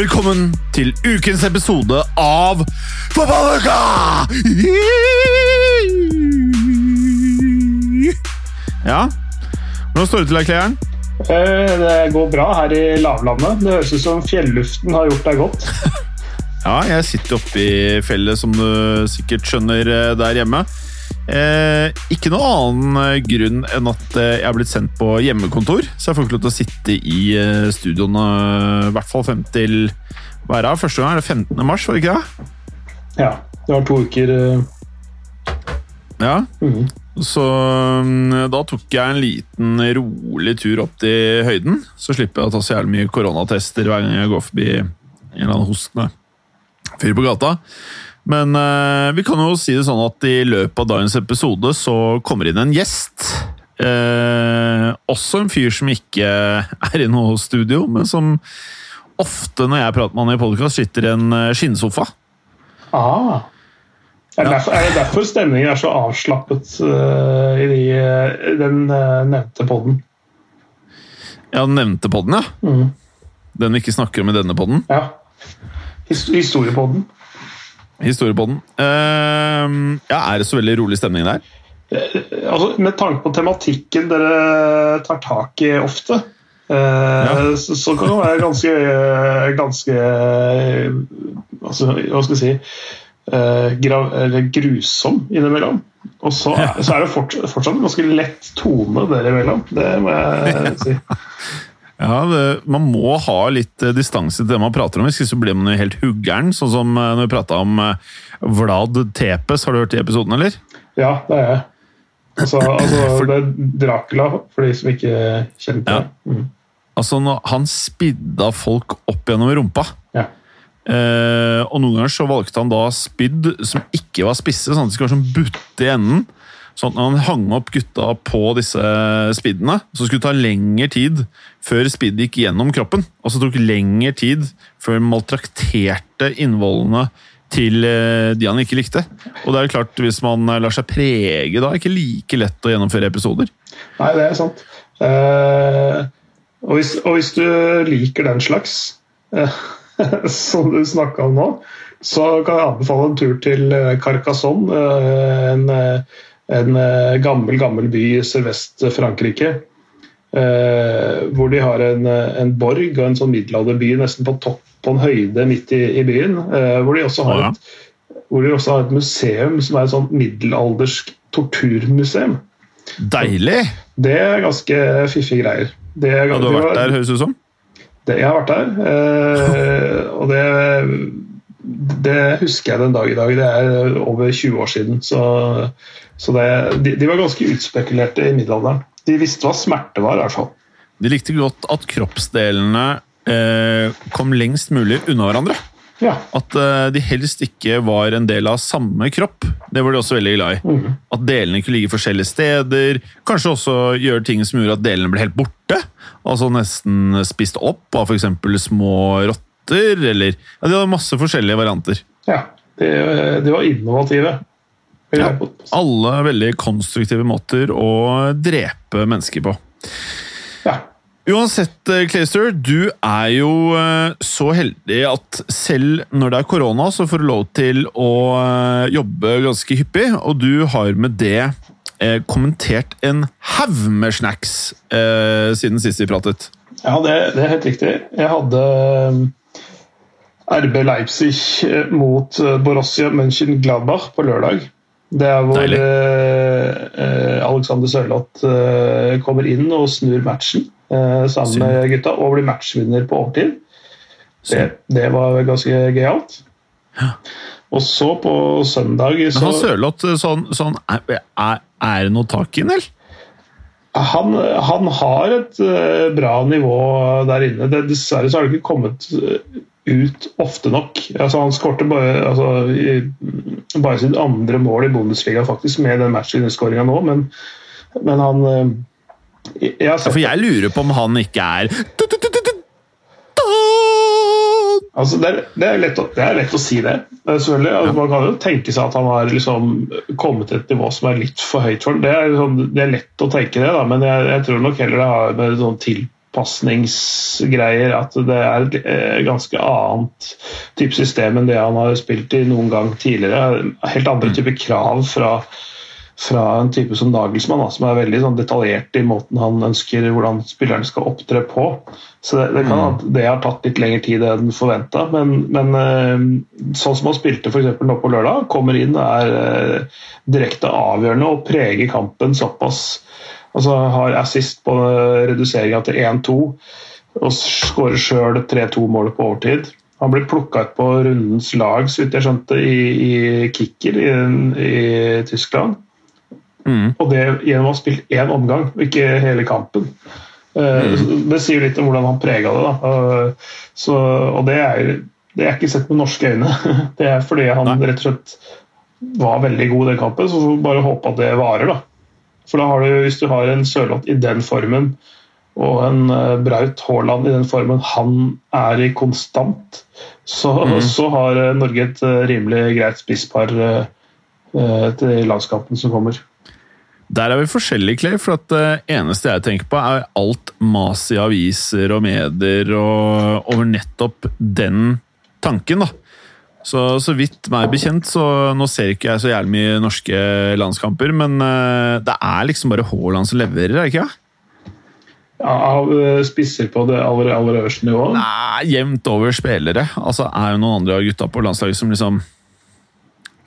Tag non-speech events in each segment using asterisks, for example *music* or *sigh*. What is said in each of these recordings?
Velkommen til ukens episode av Fotballuka! Ja, hvordan står det til deg, Kleeren? Eh, Det går bra her i lavlandet. Det høres ut som fjelluften har gjort deg godt. *laughs* Ja, jeg sitter oppe i fjellet, som du sikkert skjønner eh, der hjemme. Eh, ikke noe annen eh, grunn enn at eh, jeg er blitt sendt på hjemmekontor, så jeg får ikke lov til å sitte i studioene i hvert fall frem til hva er det, første gang er det 15. mars, var det ikke det? Ja, det var to uker Ja, mhm. så mm, da tok jeg en liten rolig tur opp til høyden, så slipper jeg å ta så jævlig mye koronatester hver gang jeg går forbi en eller annen hostende fyr på gata. Men eh, vi kan jo si det sånn at i løpet av dagens episode så kommer inn en gjest. Eh, også en fyr som ikke er i noe studio, men som ofte når jeg prater med han i podkast, sitter i en eh, skinnsofa. ah. er, det derfor, er det derfor stemningen er så avslappet uh, i de, eh, den uh, nevnte podden? Ja, den nevnte podden, ja. Mm. Den vi ikke snakker om i denne podden. Ja. His historiepodden. Historiepodden. Uh, ja, er det så veldig rolig stemning der? Eh, Altså, med tanke på tematikken dere tar tak i ofte, eh, så, så kan det være ganske, ganske altså, Hva skal jeg si uh, grav, grusom innimellom. Og så, så er det fort, fortsatt en ganske lett tone dere imellom. Det må jeg *laughs* si. Ja, det, Man må ha litt eh, distanse til det man prater om, hvis ikke så blir man jo helt huggeren. Sånn som eh, når vi prata om eh, Vlad Tepes. Har du hørt de episoden, eller? Ja, det er jeg. Altså, altså *clears throat* det er Dracula, for de som ikke kjenner til Ja. det. Mm. Altså, Han spidda folk opp gjennom rumpa. Ja. Eh, og noen ganger så valgte han da spydd som ikke var spisse, sånn at de skulle være sånn butte i enden. Sånn at når han hang opp gutta på disse speedene, så skulle det ta lengre tid før spiddet gikk gjennom kroppen. Og så tok det lengre tid før maltrakterte innvollene til eh, de han ikke likte. Og det er jo klart, hvis man lar seg prege da, er det ikke like lett å gjennomføre episoder. Nei, det er sant. Uh, og, hvis, og hvis du liker den slags, uh, *laughs* som du snakka om nå, så kan jeg anbefale en tur til eh, Carcassonne, Uh, en, eh, en eh, gammel, gammel by i sørvest Frankrike. Eh, hvor de har en, eh, en borg og en sånn middelalderby nesten på topp på en høyde midt i, i byen. Eh, hvor, de også har et, hvor de også har et museum som er et sånn middelaldersk torturmuseum. Deilig! Det er ganske fiffige greier. Det er, Ja, du har vært der, høres det ut som. Det, jeg har vært der. Eh, og det, det husker jeg den dag i dag. Det er over 20 år siden. Så, så det, de, de var ganske utspekulerte i middelalderen. De visste hva smerte var, i hvert fall. De likte godt at kroppsdelene eh, kom lengst mulig unna hverandre. Ja. At eh, de helst ikke var en del av samme kropp. Det var de også veldig glad i. Mm. At delene kunne ligge forskjellige steder. Kanskje også gjøre ting som gjorde at delene ble helt borte. Altså nesten spist opp av f.eks. små rotter, eller ja, De hadde masse forskjellige varianter. ja. De, de var innovative. Ja. Alle veldig konstruktive måter å drepe mennesker på. Ja. Uansett, eh, Clayster, du er jo eh, så heldig at selv når det er korona, så får du lov til å eh, jobbe ganske hyppig, og du har med det kommentert en haug med snacks eh, siden sist vi pratet. Ja, det, det er helt riktig. Jeg hadde RB Leipzig eh, mot eh, Borussia Mönchengladbach på lørdag. Det er hvor eh, eh, Alexander Sørloth eh, kommer inn og snur matchen eh, sammen Syn. med gutta og blir matchvinner på overtid. Det, det var ganske gøyalt. Og så på søndag Men så han Sørloth, sånn, sånn er, det noe tak i den, eller? Han, han har et bra nivå der inne. Det, dessverre så har det ikke kommet ut ofte nok. Altså, han skårte bare, altså, bare sitt andre mål i Bundesliga faktisk med den matchvinnerskåringa nå, men, men han eh, jeg, ja, For jeg lurer på om han ikke er Altså, det, er, det, er lett å, det er lett å si det. selvfølgelig. Altså, man kan jo tenke seg at han har liksom kommet til et nivå som er litt for høyt for ham. Det, liksom, det, er lett å tenke det, da, men jeg, jeg tror nok heller det har med sånn til tilpasningsgreier. At det er et eh, ganske annet type system enn det han har spilt i noen gang tidligere. Helt andre type typer krav fra, fra en type som Nagelsmann, som er veldig sånn detaljert i måten han ønsker hvordan spillerne skal opptre på. Så det, det kan mm. at det har tatt litt lengre tid enn forventa. Men, men, eh, sånn som han spilte for nå på lørdag, kommer inn og er eh, direkte avgjørende og preger kampen såpass Altså har assist på reduseringa til 1-2 og skårer sjøl 3-2-målet på overtid. Han blir plukka ut på rundens lag, så vidt jeg skjønte, i, i kicker i, i Tyskland. Mm. Og det gjennom å ha spilt én omgang, og ikke hele kampen. Eh, mm. Det sier litt om hvordan han prega det. Da. Eh, så, og det er, det er ikke sett med norske øyne. *laughs* Det er fordi han Nei. rett og slett var veldig god i den kampen, så får vi bare håpe at det varer. da. For da har du, Hvis du har en Sørloth i den formen og en uh, Braut Haaland i den formen han er i konstant, så, mm. så har uh, Norge et uh, rimelig greit spisspar til landskampen som kommer. Der er vi forskjellige, Clay. For at det eneste jeg tenker på, er alt mas i aviser og medier og over nettopp den tanken. da. Så, så vidt meg bekjent, så nå ser ikke jeg så jævlig mye norske landskamper, men uh, det er liksom bare Haaland som leverer, er det ikke? Ja, Av eh, spisser på det aller, aller øverste nivået? Nei, jevnt over spillere. Altså, er jo noen andre av gutta på landslaget som liksom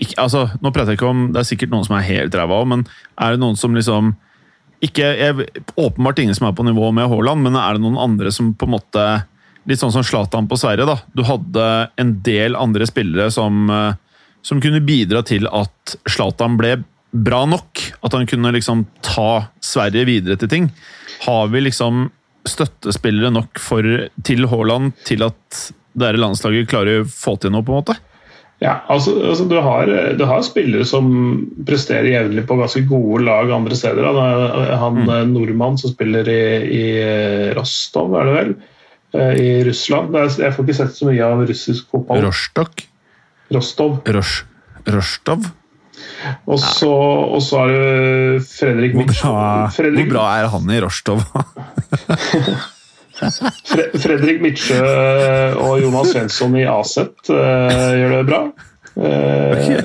ikke, altså, Nå prater jeg ikke om Det er sikkert noen som er helt ræva òg, men er det noen som liksom ikke, jeg, Åpenbart ingen som er på nivå med Haaland, men er det noen andre som på en måte litt sånn som Zlatan på Sverige. da. Du hadde en del andre spillere som, eh, som kunne bidra til at Zlatan ble bra nok. At han kunne liksom ta Sverige videre til ting. Har vi liksom støttespillere nok for, til Haaland til at det landslaget klarer å få til noe, på en måte? Ja, altså, altså du, har, du, har, spillere som presterer jevnlig på ganske gode lag andre steder. Han mm. Eh, nordmann som spiller i, i Rostov, er det vel? Eh, i Russland. Jeg får ikke sett så mye av russisk fotball. Rostok? Rostov. Rosh. Rostov? Og så, og så er det Fredrik Hvor. Hvor bra er han i Rostov? *laughs* Fredrik Mitsjø og Jonas Svensson i Aset uh, gjør det bra. Uh, okay.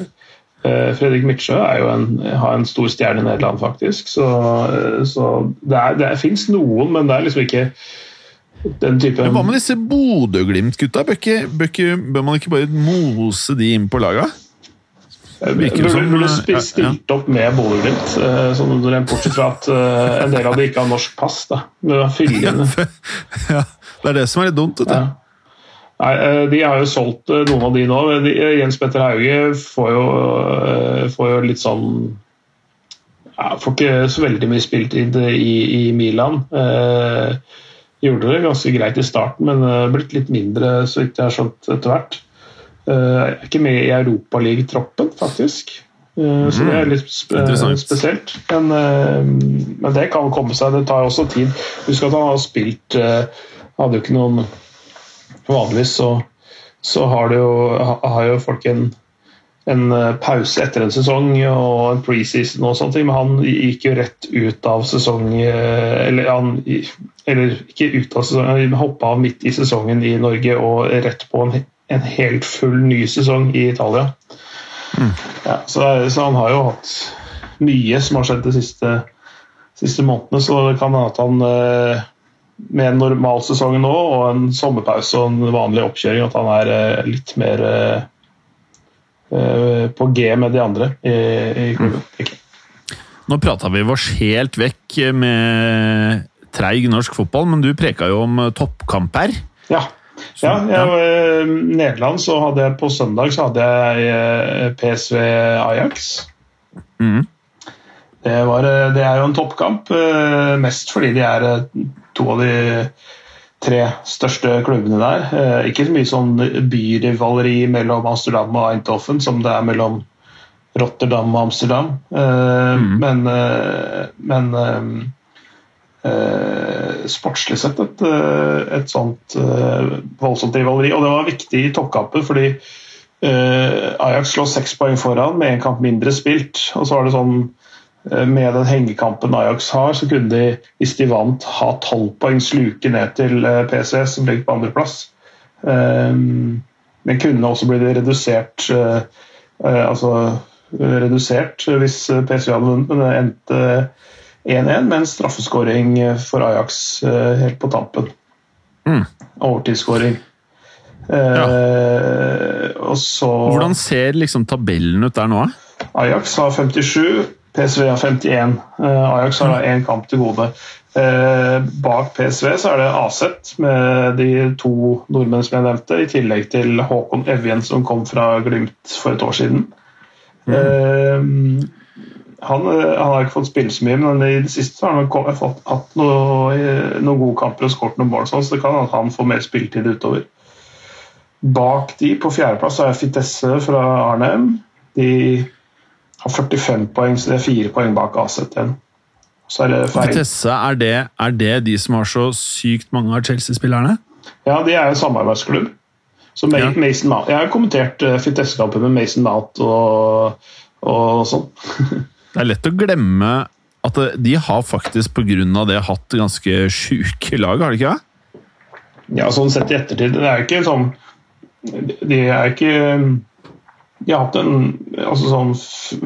uh, Fredrik Mitsjø en, har en stor stjerne i Nederland, faktisk. Så, så det, er, det fins noen, men det er liksom ikke den type Hva med disse Bodø-Glimt-gutta? Bør, man ikke bare mose de inn på laga? Virker som, burde eh, stilt opp med Bodø-Glimt, eh, sånn bortsett fra at en del av de ikke har norsk pass. Da. ja, det er det som er litt dumt. Ja. Nei, De har jo solgt noen av de nå. De, Jens Petter Hauge får jo, får jo litt sånn ja, Får ikke så veldig mye spiltid i, i Milan. Eh, Gjorde det ganske greit i starten, men uh, blitt litt mindre, så vidt jeg har skjønt, etter hvert. Uh, er ikke med i Europaligatroppen, faktisk. Mm. Så det er litt sp spesielt. Men, men, det kan komme seg. Det tar også tid. Husk at han har spilt Hadde jo ikke noen Vanligvis så, så har, jo, har jo folk en en eh, pause etter en sesong og en preseason og sånne ting, men han gikk jo rett ut av sesong eh, Eller, han, eller ikke ut av sesongen, han hoppa av midt i sesongen i Norge og rett på en, en helt full ny sesong i Italia. Mm. Ja, så, så, han har jo hatt mye som har skjedd de siste, siste månedene, så det kan hende at han eh, med en normal sesong nå og en sommerpause og en vanlig oppkjøring, at han er litt mer Eh, på G med de andre i, i klubben. Mm. Nå prata vi oss helt vekk med treig norsk fotball, men du preka jo om toppkamp her. Ja. ja, jeg, eh, Nederland så hadde jeg på søndag så hadde jeg eh, PSV Ajax. Mm. Det, var, det, er jo en toppkamp, mest fordi de er to av de tre største klubbene der. Eh, ikke så mye sånn byrivaleri mellom Amsterdam og Eindhoven som det er mellom Rotterdam og Amsterdam. Eh, Mhm. Men, eh, men eh, sportslig sett et, eh, et sånt eh, voldsomt rivaleri. Og det var viktig i toppkampen fordi eh, Ajax lå seks poeng foran med én kamp mindre spilt. Og så var det sånn eh, med den hengekampen Ajax har, så kunne de, hvis de vant, ha tolv poeng sluke ned til eh, PCS, som ligger på andreplass. Men kunne også blitt redusert altså redusert hvis PSV hadde vunnet, men det endte 1-1 med en straffeskåring for Ajax eh, helt på tampen. Mm. Overtidsskåring. Eh, og så Hvordan ser liksom tabellen ut der nå? Ajax har 57, PSV har 51. Eh, Ajax har én kamp til gode. Eh, bak PSV så er det Aset med de to nordmenn som jeg nevnte, i tillegg til Håkon Evjen som kom fra Glimt for et år siden. Eh, han, eh, han har ikke fått spille så mye, men i det siste har han ko- fått, hatt noe, eh, noen gode kamper og skåret noen mål, sånn, så det kan at han får mer spilletid utover. Bak de på fjerdeplass er Fitesse fra Arnhem. De har 45 poeng, så det er fire poeng bak Aset igjen. Så er det feil. Fitesse, er det, er det de som har så sykt mange av Chelsea-spillerne? Ja, de er en samarbeidsklubb. Så Ja. Mason Jeg har kommentert uh, Fitesse-kampen med Mason Mount og, og sånn. *laughs* Det er lett å glemme at de har faktisk av det hatt ganske sjuke lag, har de ikke det? Ja, sånn sett i ettertid. Det er ikke sånn De er ikke De har hatt en altså sånn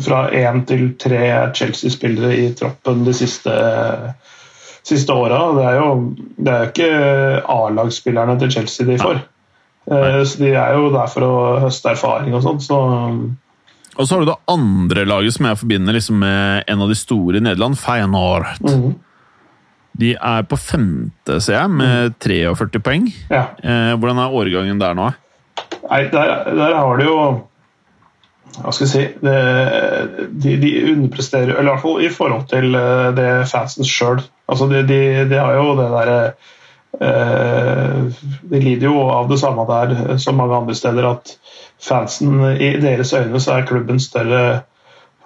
fra én til tre Chelsea-spillere i troppen de siste siste åra. Det er jo det er ikke A-lagsspillerne til Chelsea de får. Nei. Så de er jo der for å høste erfaring og sånn. Så Og så har du det andre laget som jeg forbinder liksom med en av de store i Nederland, Feyenoord. Mm. De er på femte, ser jeg, med 43 poeng. ja. Eh, hvordan er årgangen der nå? Nei, der, der har du jo Hva skal jeg si det, de, de underpresterer, eller i hvert fall i forhold til eh, det fansen sjøl. Altså, de, de, de har jo det derre eh, De lider jo av det samme der eh, som mange andre steder, at fansen i deres øyne så er klubben større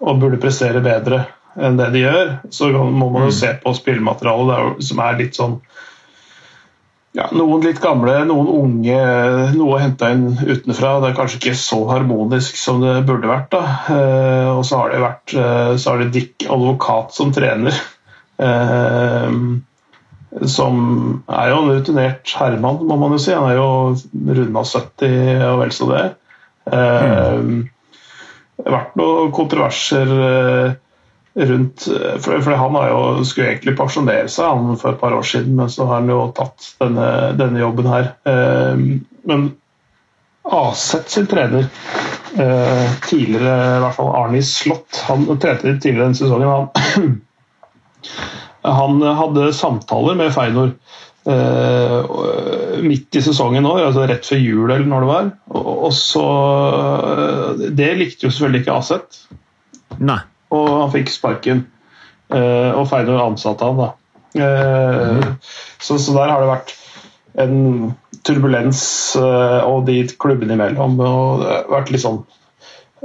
og burde prestere bedre enn det de gjør. Så må man jo se på spillematerialet er som er litt sånn ja, noen litt gamle, noen unge, noe henta inn utenfra. Det er kanskje ikke så harmonisk som det burde vært. da. Eh, og så har det vært eh, så har det Dick Advokat som trener. Eh, som er jo en rutinert herremann, må man jo si. Han er jo runda 70 og vel så det. Eh, Det har vært noen kontroverser eh, rundt for, for Han jo, skulle egentlig pensjonere seg han for et par år siden, men så har han jo tatt denne, denne jobben her. Eh, men Aset sin trener, eh, tidligere i hvert fall Arni Slott, han trente tidligere denne sesongen. Han, *clears throat* han hadde samtaler med Feinor eh, midt i sesongen nå, altså rett før jul eller når det var. Og, og så Det likte jo selvfølgelig ikke Aset Nei. og han fikk sparken. Eh, og Feinor ansatte han, da. Eh, så, så der har det vært en turbulens eh, og de klubbene imellom. Og det har vært litt sånn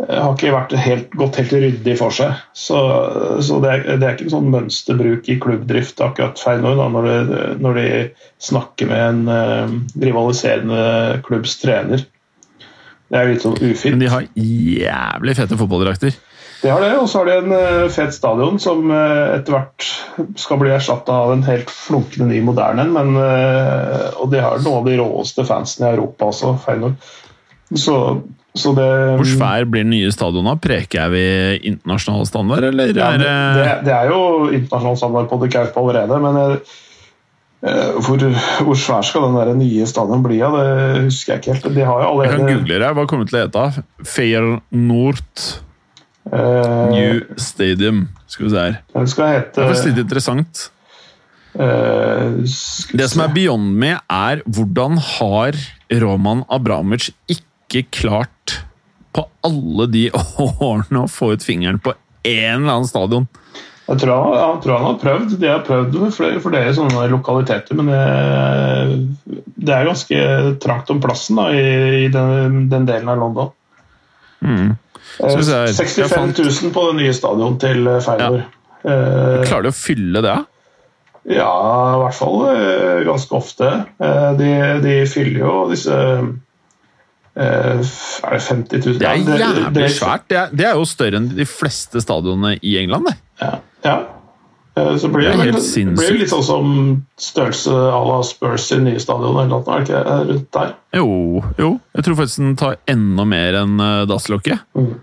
har ikke vært helt, gått helt ryddig for seg. Så, så det, er, det er ikke sånn mønsterbruk i klubbdrift akkurat Feinor da, når, de, når de snakker med en eh, rivaliserende klubbs trener. Det er litt sånn ufint. Men de har jævlig fete fotballdrakter. Det har det, og så har de en uh, fet stadion som uh, etter hvert skal bli erstatta av en helt flunkende ny moderne en. men, eh, Og de har noen av de råeste fansene i Europa også, Feyenoord. Så det Hvor svær blir den nye stadionet? Preker jeg vi internasjonal standard, eller ja, det, det er jo internasjonal standard på The Kaup allerede, men eh, eh, hvor, hvor svær skal den der nye stadion bli? Ja, det husker jeg ikke helt. De har jo Jeg kan google det. Hva kommer det til å hete? Feyenoord uh, New Stadium. Skal vi se her. Den skal Det er litt interessant. Uh, Det som er beyond me, er hvordan har Roman Abramovic ikke klart på alle de *laughs* årene å få ut fingeren på en eller annen stadion? Jeg tror han, jeg tror han har prøvd. De har prøvd for flere, flere sånne lokaliteter, men det, det, er ganske trangt om plassen da, i, i den, den, delen av London. Mm. Jeg, 65 000 på det nye stadion til Feyenoord. Ja. Klarer de å fylle det? Ja, i hvert fall eh, ganske ofte. Eh, de, de fyller jo disse er det 50 000? Det er jævlig det, det, svært. Det er, det er, jo større enn de fleste stadionene i England. Det. Ja, ja. Eh, så blir det, det blir litt sånn som størrelse à la Spurs i nye stadion, eller noe, er det ikke rundt der? Jo, jo. Jeg tror faktisk den tar enda mer enn uh, dasslokket. Mm.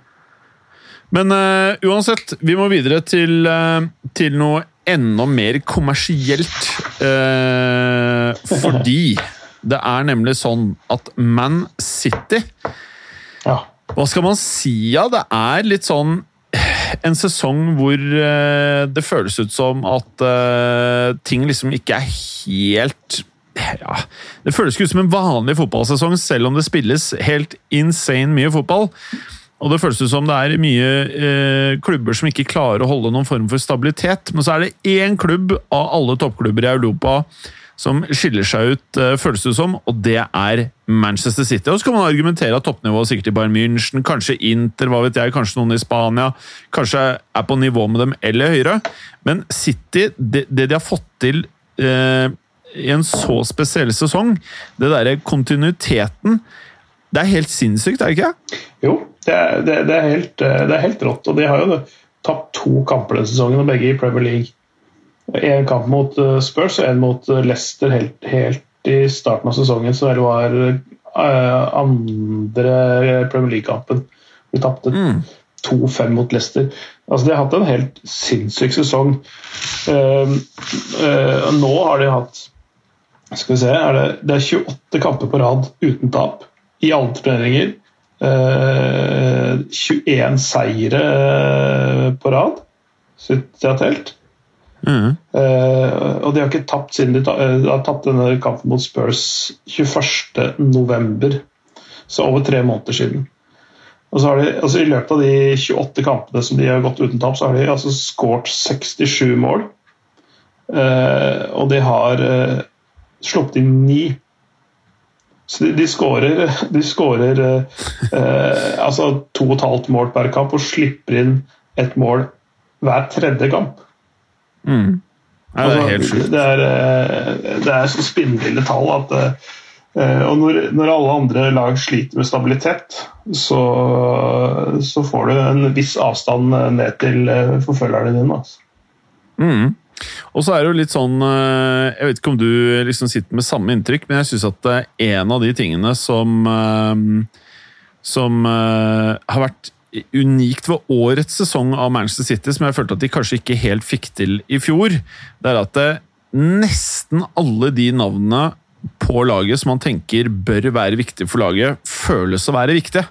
Men uh, uansett, vi må videre til, uh, til noe enda mer kommersielt. Uh, *laughs* fordi det er nemlig sånn at Man City ja. Hva skal man si? Ja, det er litt sånn en sesong hvor uh, det føles ut som at uh, ting liksom ikke er helt ja, Det føles ikke ut som en vanlig fotballsesong, selv om det spilles helt insane mye fotball. Og det føles ut som det er mye eh, klubber som ikke klarer å holde noen form for stabilitet. Men så er det én klubb av alle toppklubber i Europa som skiller seg ut, eh, føles det som, og det er Manchester City. Og Så kan man argumentere at toppnivået sikkert i Bayern München, kanskje Inter, hva vet jeg, kanskje noen i Spania, kanskje er på nivå med dem eller høyere. Men City, det, det de har fått til eh, i en så spesiell sesong, det derre kontinuiteten Det er helt sinnssykt, er det ikke? Jo, det er, det, det er, helt, eh, det er helt rått. Og de har jo tapt to kamper denne sesongen, og begge i Premier League. En kamp mot eh, Spurs og en mot eh, Leicester helt, helt, i starten av sesongen, så det var uh, andre Premier League-kampen. Vi tapte mm. 2-5 mot Leicester. Altså, de har hatt en helt sinnssyk sesong. Uh, uh, nå har de hatt skal vi se, er det, det, er 28 kamper på rad uten tap i alle turneringer. 21 seire på rad, så jeg har telt. Uh, og de har ikke tapt siden de, uh, har tapt denne kampen mot Spurs 21.11. Så over tre måneder siden. Og så har de, altså I løpet av de 28 kampene som de har gått uten tap, så har de altså skåret 67 mål. Uh, og de har sluppet inn ni. Så de, de skårer, *laughs* de skårer altså to og et halvt mål per kamp og slipper inn et mål hver tredje kamp. Mm. Ja, det er altså, helt sjukt. Det er, eh, det er så spinnville tall at eh, og når, når, alle andre lag sliter med stabilitet, så, så, får du en viss avstand ned til eh, forfølgerne dine. Altså. Mm. Og så er det jo litt sånn Jeg vet ikke om du liksom sitter med samme inntrykk, men jeg syns at en av de tingene som som har vært unikt ved årets sesong av Manchester City, som jeg følte at de kanskje ikke helt fikk til i fjor, det er at det, nesten alle de navnene på laget som man tenker bør være viktige for laget, føles å være viktige.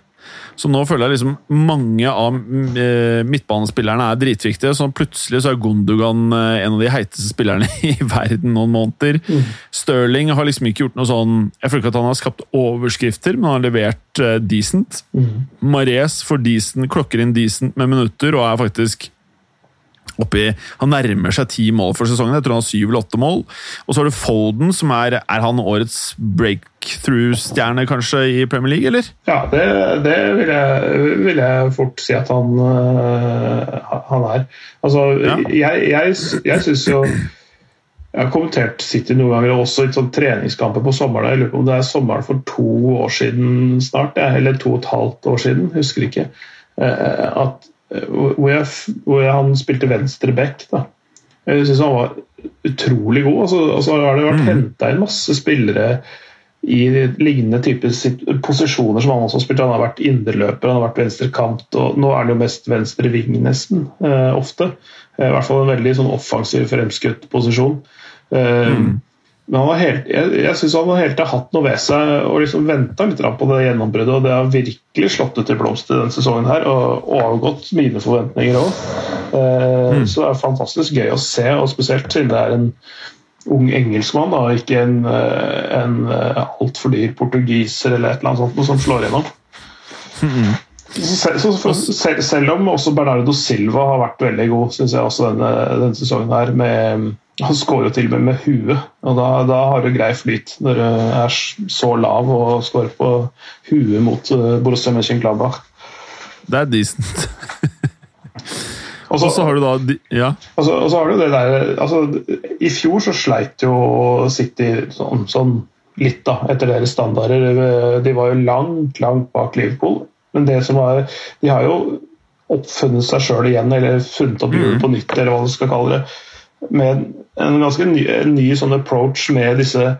Så nå føler jeg liksom mange av eh, midtbanespillerne er dritviktige. Så plutselig så er Gundogan eh, en av de heiteste spillerne *laughs* i verden noen måneder. Mm. Stirling har liksom ikke gjort noe sånn Jeg føler ikke at han har skapt overskrifter, men han har levert uh, decent. Mm. Mares får decent, klokker inn decent med minutter og er faktisk oppi Han nærmer seg ti mål for sesongen. Jeg tror han har syv eller åtte mål. Og så har du Foden, som er Er han årets breakthrough-stjerne, kanskje, i Premier League, eller? Ja, det, det vil, jeg, vil, jeg, fort si at han, uh, han er. Altså, ja. jeg, jeg, jeg syns jo jeg har kommentert City noen ganger, også i sånn treningskamper på sommeren. Jeg lurer på om det er sommeren for to år siden snart, eller to og et halvt år siden, husker ikke. Eh, at hvor, jeg, hvor jeg, han spilte venstre back. Da. Jeg syns han var utrolig god. Altså, altså har det vært mm. henta inn masse spillere i lignende type posisjoner som han også har spilt. Han har vært indreløper, han har vært venstre kant, og nå er han jo mest venstre ving, nesten. Eh, ofte. Eh, I hvert fall en veldig sånn offensiv, fremskutt posisjon. Eh, mm. Men helt, jeg, jeg syns han har helt hatt noe ved seg og liksom venta litt på det gjennombruddet. og Det har virkelig slått ut i blomster denne sesongen her, og overgått mine forventninger òg. Eh, mm. Så det er fantastisk gøy å se, og spesielt siden det er en ung engelskmann, da, ikke en, eh, en eh, altfor dyr portugiser eller et eller annet sånt som slår gjennom. Mm. Selv, så for, selv, selv om også Bernardo Silva har vært veldig god, syns jeg også denne, denne sesongen her. Med, han skårer jo til og med med huet, og da, da har du grei flyt når du er så lav og skårer på huet mot uh, Borussia Mönchengladbach. Det er decent. *laughs* Og så, har du da Ja. og så, og så har du det der altså, I fjor så sleit jo City sånn, sånn litt, da, etter deres standarder. De var jo langt, langt bak Liverpool. Men det som var De har jo oppfunnet seg sjøl igjen, eller funnet opp hjulet på nytt, eller hva du skal kalle det. Med en ganske ny, ny sånn approach med disse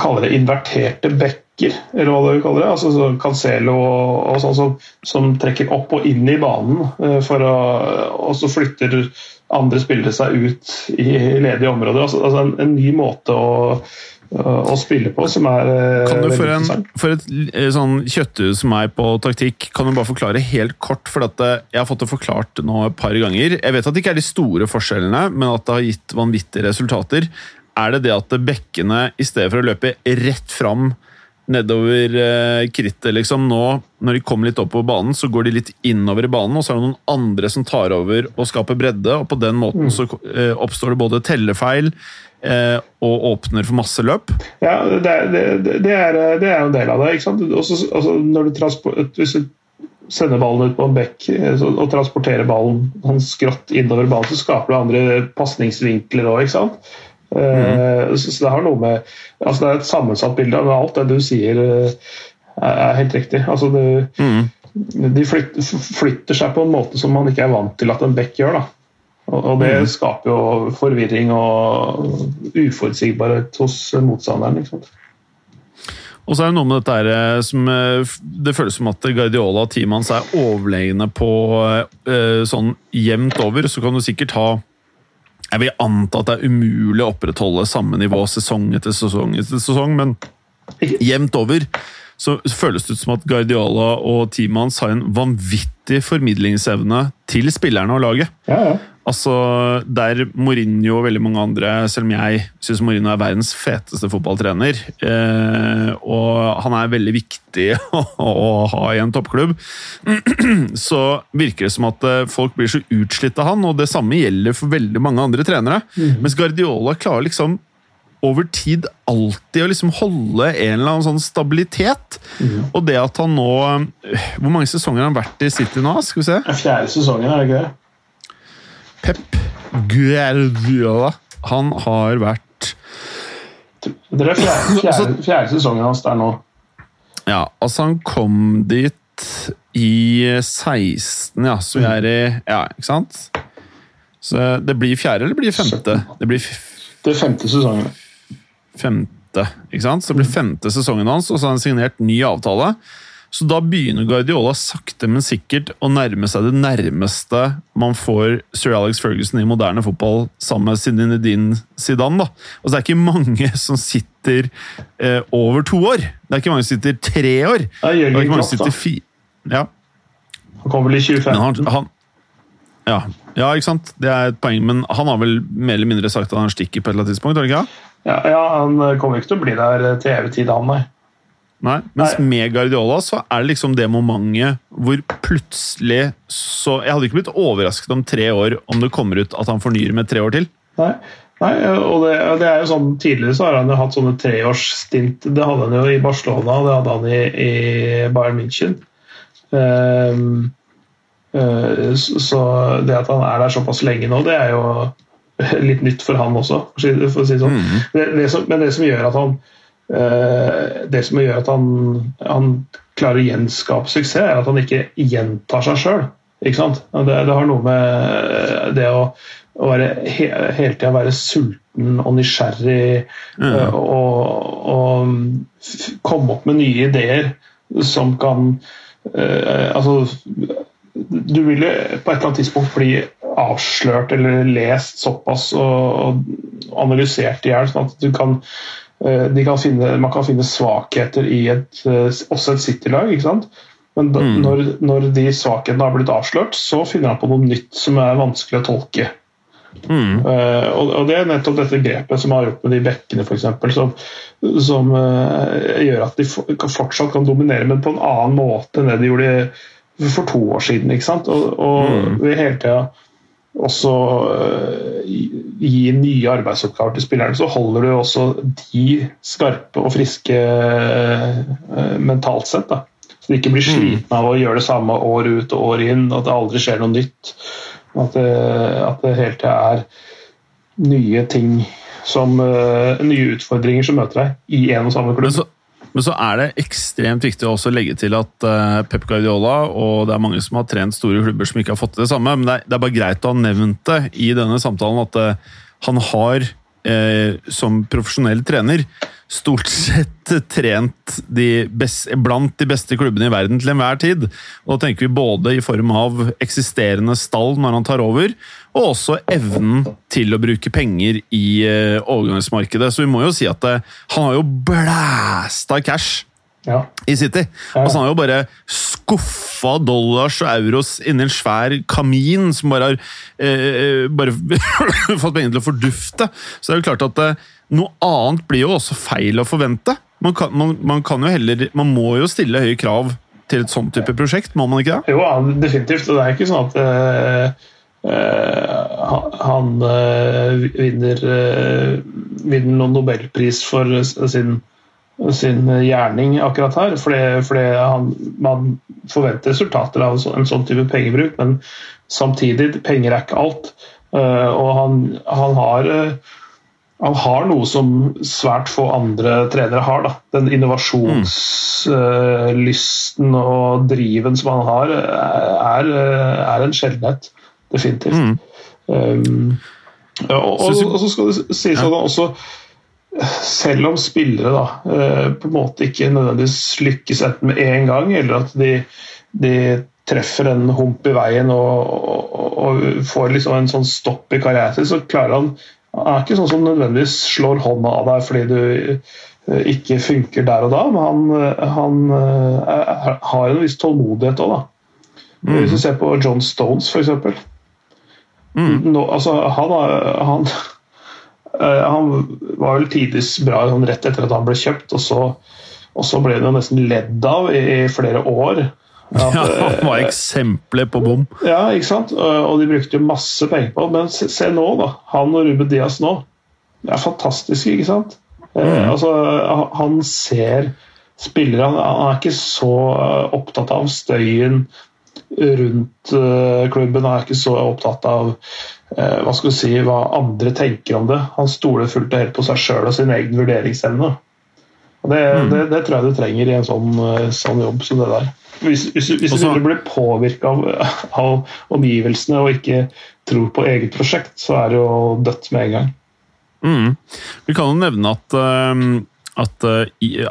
kaller det inverterte bekker, eller hva du kaller det. altså så Cancelo og, og sånn som, som trekker opp og inn i banen, eh, å, og så flytter andre spillere seg ut i ledige områder. altså, altså en, en ny måte å, å spille på som er eh, Kan du for, en, for et eh, sånn kjøtthue som meg på taktikk, kan du bare forklare helt kort? For at eh, jeg har fått det forklart nå et par ganger. Jeg vet at det ikke er de store forskjellene, men at det har gitt vanvittige resultater. Er det det at bekkene, i stedet for å løpe rett fram nedover eh, krittet, liksom nå, når de kommer litt opp på banen, så går de litt innover i banen, og så er det noen andre som tar over og skaper bredde, og på den måten så eh, oppstår det både tellefeil eh, og åpner for masse løp. Ja, det det, det, er, det er en del av det. ikke sant? Også, altså, når du hvis du sender ballen ut på en bekk eh, og transporterer ballen sånn skrått innover banen, så skaper det andre pasningsvinkler òg, ikke sant? Eh, så, det har noe med altså Det er et sammensatt bilde, men alt det du sier, eh, er, helt riktig. Altså, det, De flytter, seg på en måte som man ikke er vant til at en bekk gjør. da. Og, det skaper jo forvirring og uforutsigbarhet hos motstanderen. ikke sant? Og så er det noe med dette her eh, som Det føles som at Guardiola og teamet hans er overlegne på sånn jevnt over. Så kan du sikkert ha Jeg vil anta at det er umulig å opprettholde samme nivå sesong etter sesong etter sesong, men jevnt over så føles det ut som at Guardiola og teamet hans har en vanvittig formidlingsevne til spillerne og laget. Ja, ja. Altså, Der Mourinho og veldig mange andre, selv om jeg syns Mourinho er verdens feteste fotballtrener, eh, og han er veldig viktig *laughs* å, å ha i en toppklubb, *clears throat* så virker det som at eh, folk blir så utslitt av han, og det samme gjelder for veldig mange andre trenere. Mens Guardiola klarer liksom over tid alltid å liksom holde en eller annen sånn stabilitet. Og det at han nå eh, Hvor mange sesonger har han vært i City nå? Skal vi se. Det er Fjerde sesongen, er det ikke det? Pep Guardiola. Han har vært Det er fjerde, *laughs* fjerde, fjerde sesongen hans der nå. Ja, altså han kom dit i 16, ja, så vi er i Ja, ikke sant? Så det blir fjerde, eller blir femte? Det blir Det er femte sesongen. femte, ikke sant? Så det blir femte sesongen hans, og så har han signert ny avtale. Så da begynner Guardiola sakte, men sikkert å nærme seg det nærmeste man får Sir Alex Ferguson i moderne fotball sammen med Zinedine Zidane. da. Og så er det ikke mange *laughs* som sitter eh, over to år. Det er ikke mange som sitter tre år. Det er Jørgen Klopp, da. Ja, Han kom vel i men 2015. han, han ja, ja, ikke sant? Det er et poeng, men han har vel mer eller mindre sagt at han stikker på et eller annet tidspunkt? Eller ikke? Ja, ja, Han kommer ikke til å bli der til evig tid, han, nei. Nei, Mens Nei. med Guardiola så er det liksom det momentet hvor plutselig så Jeg hadde ikke blitt overrasket om tre år om det kommer ut at han fornyer med tre år til. Nei, Nei og det, det er jo sånn Tidligere så har han jo hatt sånne treårsstint. Det hadde han jo i Barcelona, det hadde han i, i Bayern München. Um, uh, så det at han er der såpass lenge nå, det er jo *laughs* litt nytt for han også, for å si, for å si det sånn. Det, det som, men det som gjør at han det som gjør at han, han klarer å gjenskape suksess, er at han ikke gjentar seg sjøl. Det, det har noe med det å, å være he, hele tida være sulten og nysgjerrig eh, og, og komme opp med nye ideer som kan eh, Altså du vil jo på et eller annet tidspunkt bli avslørt eller lest såpass og, analysert i hjel, sånn at du kan, eh, kan finne, man kan finne svakheter i et, eh, også et City-lag. ikke sant? Men da, når, når de svakhetene har blitt avslørt, så finner han på noe nytt som er vanskelig å tolke. Eh, og, og Det er nettopp dette grepet som har gjort med de bekkene, for eksempel, som, som uh, gjør at de fortsatt kan dominere, men på en annen måte enn det de gjorde for to år siden. ikke sant? Og, og mm. vi hele tida også så gi nye arbeidsoppgaver til spillerne, så holder du også de skarpe og friske uh, mentalt sett. da. Så de ikke blir mm. slitne av å gjøre det samme år ut og år inn, at det aldri skjer noe nytt. At det, at det hele tida er nye ting som uh, nye utfordringer som møter deg i en og samme klubb. Men så, er det ekstremt viktig å legge til at uh, Pep Guardiola og det er mange som har trent store klubber som ikke har fått til det samme, men det er, bare greit å ha nevnt det i denne samtalen at uh, han har uh, som profesjonell trener stort *laughs* sett trent de best, blant de beste klubbene i verden til enhver tid. Og da tenker vi både i form av eksisterende stall når han tar over, og også evnen til å bruke penger i eh, overgangsmarkedet. Så vi må jo si at uh, han har jo blæsta cash ja. i City. Ja. Altså, han har jo bare skuffa dollars og euros inni en svær kamin som bare har eh, bare *laughs* fått pengene til å fordufte. Så det er jo klart at noe annet blir jo også feil å forvente. Man, kan, man, man, kan heller, man må jo stille høye krav til et sånt type prosjekt, må man ikke det? Jo, definitivt. Det er ikke sånn at eh, uh, han uh, vinner, vinner noen nobelpris for sin, sin gjerning akkurat her. Fordi, fordi han, man forventer resultater av en sånn type pengebruk, men samtidig, penger er ikke alt. og han, han har han har noe som svært få andre trenere har. Da. Den innovasjonslysten og driven som han har, er, er en sjeldenhet. Definitivt. Mm. Um, og, og, og, så skal det sies at han også selv om spillere da, eh, på en måte ikke nødvendigvis lykkes enten med en gang, eller at de, de treffer en hump i veien og, og får liksom en sånn stopp i karrieren, så klarer han han er ikke sånn som nødvendigvis slår hånda av deg fordi du eh, ikke funker der og da, men han, eh, han er, har en viss tålmodighet òg, da. Mm. Hvis du ser på John Stones, f.eks. Mm. altså, han, han, han, var vel tidvis bra sånn rett etter at han ble kjøpt, og så, og så ble han nesten ledd av i, i flere år. Ja, *laughs* Han var eksempler på bom. Ja, ikke sant? Og de brukte jo masse penger på det. Men se, se, nå, da. Han og Ruben Diaz nå. Det er fantastisk, ikke sant? Eh, mm. altså, han ser spillere han, han, er ikke så eh, opptatt av støyen rundt klubben. Han er ikke så opptatt av hva skal du si, hva andre tenker om det. Han stoler fullt og helt på seg sjøl og sin egen vurderingsevne. Og det, mm. det, det, tror jeg du trenger i en sånn, sånn jobb som det der. Hvis, hvis, hvis Også, du blir påvirka av, *laughs* av, omgivelsene og ikke tror på eget prosjekt, så er det jo dødt med en gang. Mm. Vi kan jo nevne at, at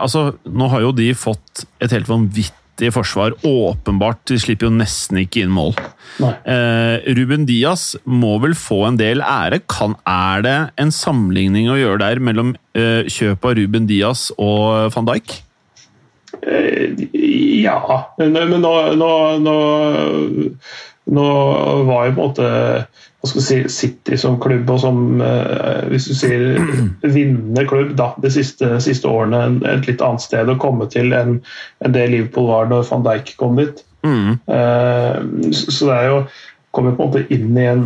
altså, Nå har jo de fått et helt vanvittig forsvar. Åpenbart. De slipper jo nesten ikke inn mål. Eh, Ruben Diaz må vel få en del ære. Kan, er det en sammenligning å gjøre der mellom eh, kjøp av Ruben Diaz og van Dijk? Eh, ja, men, nå, nå, nå, nå, var jo på en måte hva skal si, City som klubb og som eh, hvis du sier *clears throat* vinnende klubb da, de siste, siste årene et litt annet sted å komme til enn, enn det Liverpool var når van Dijk kom dit. Mm. Uh, så det er jo kommer på en måte inn i en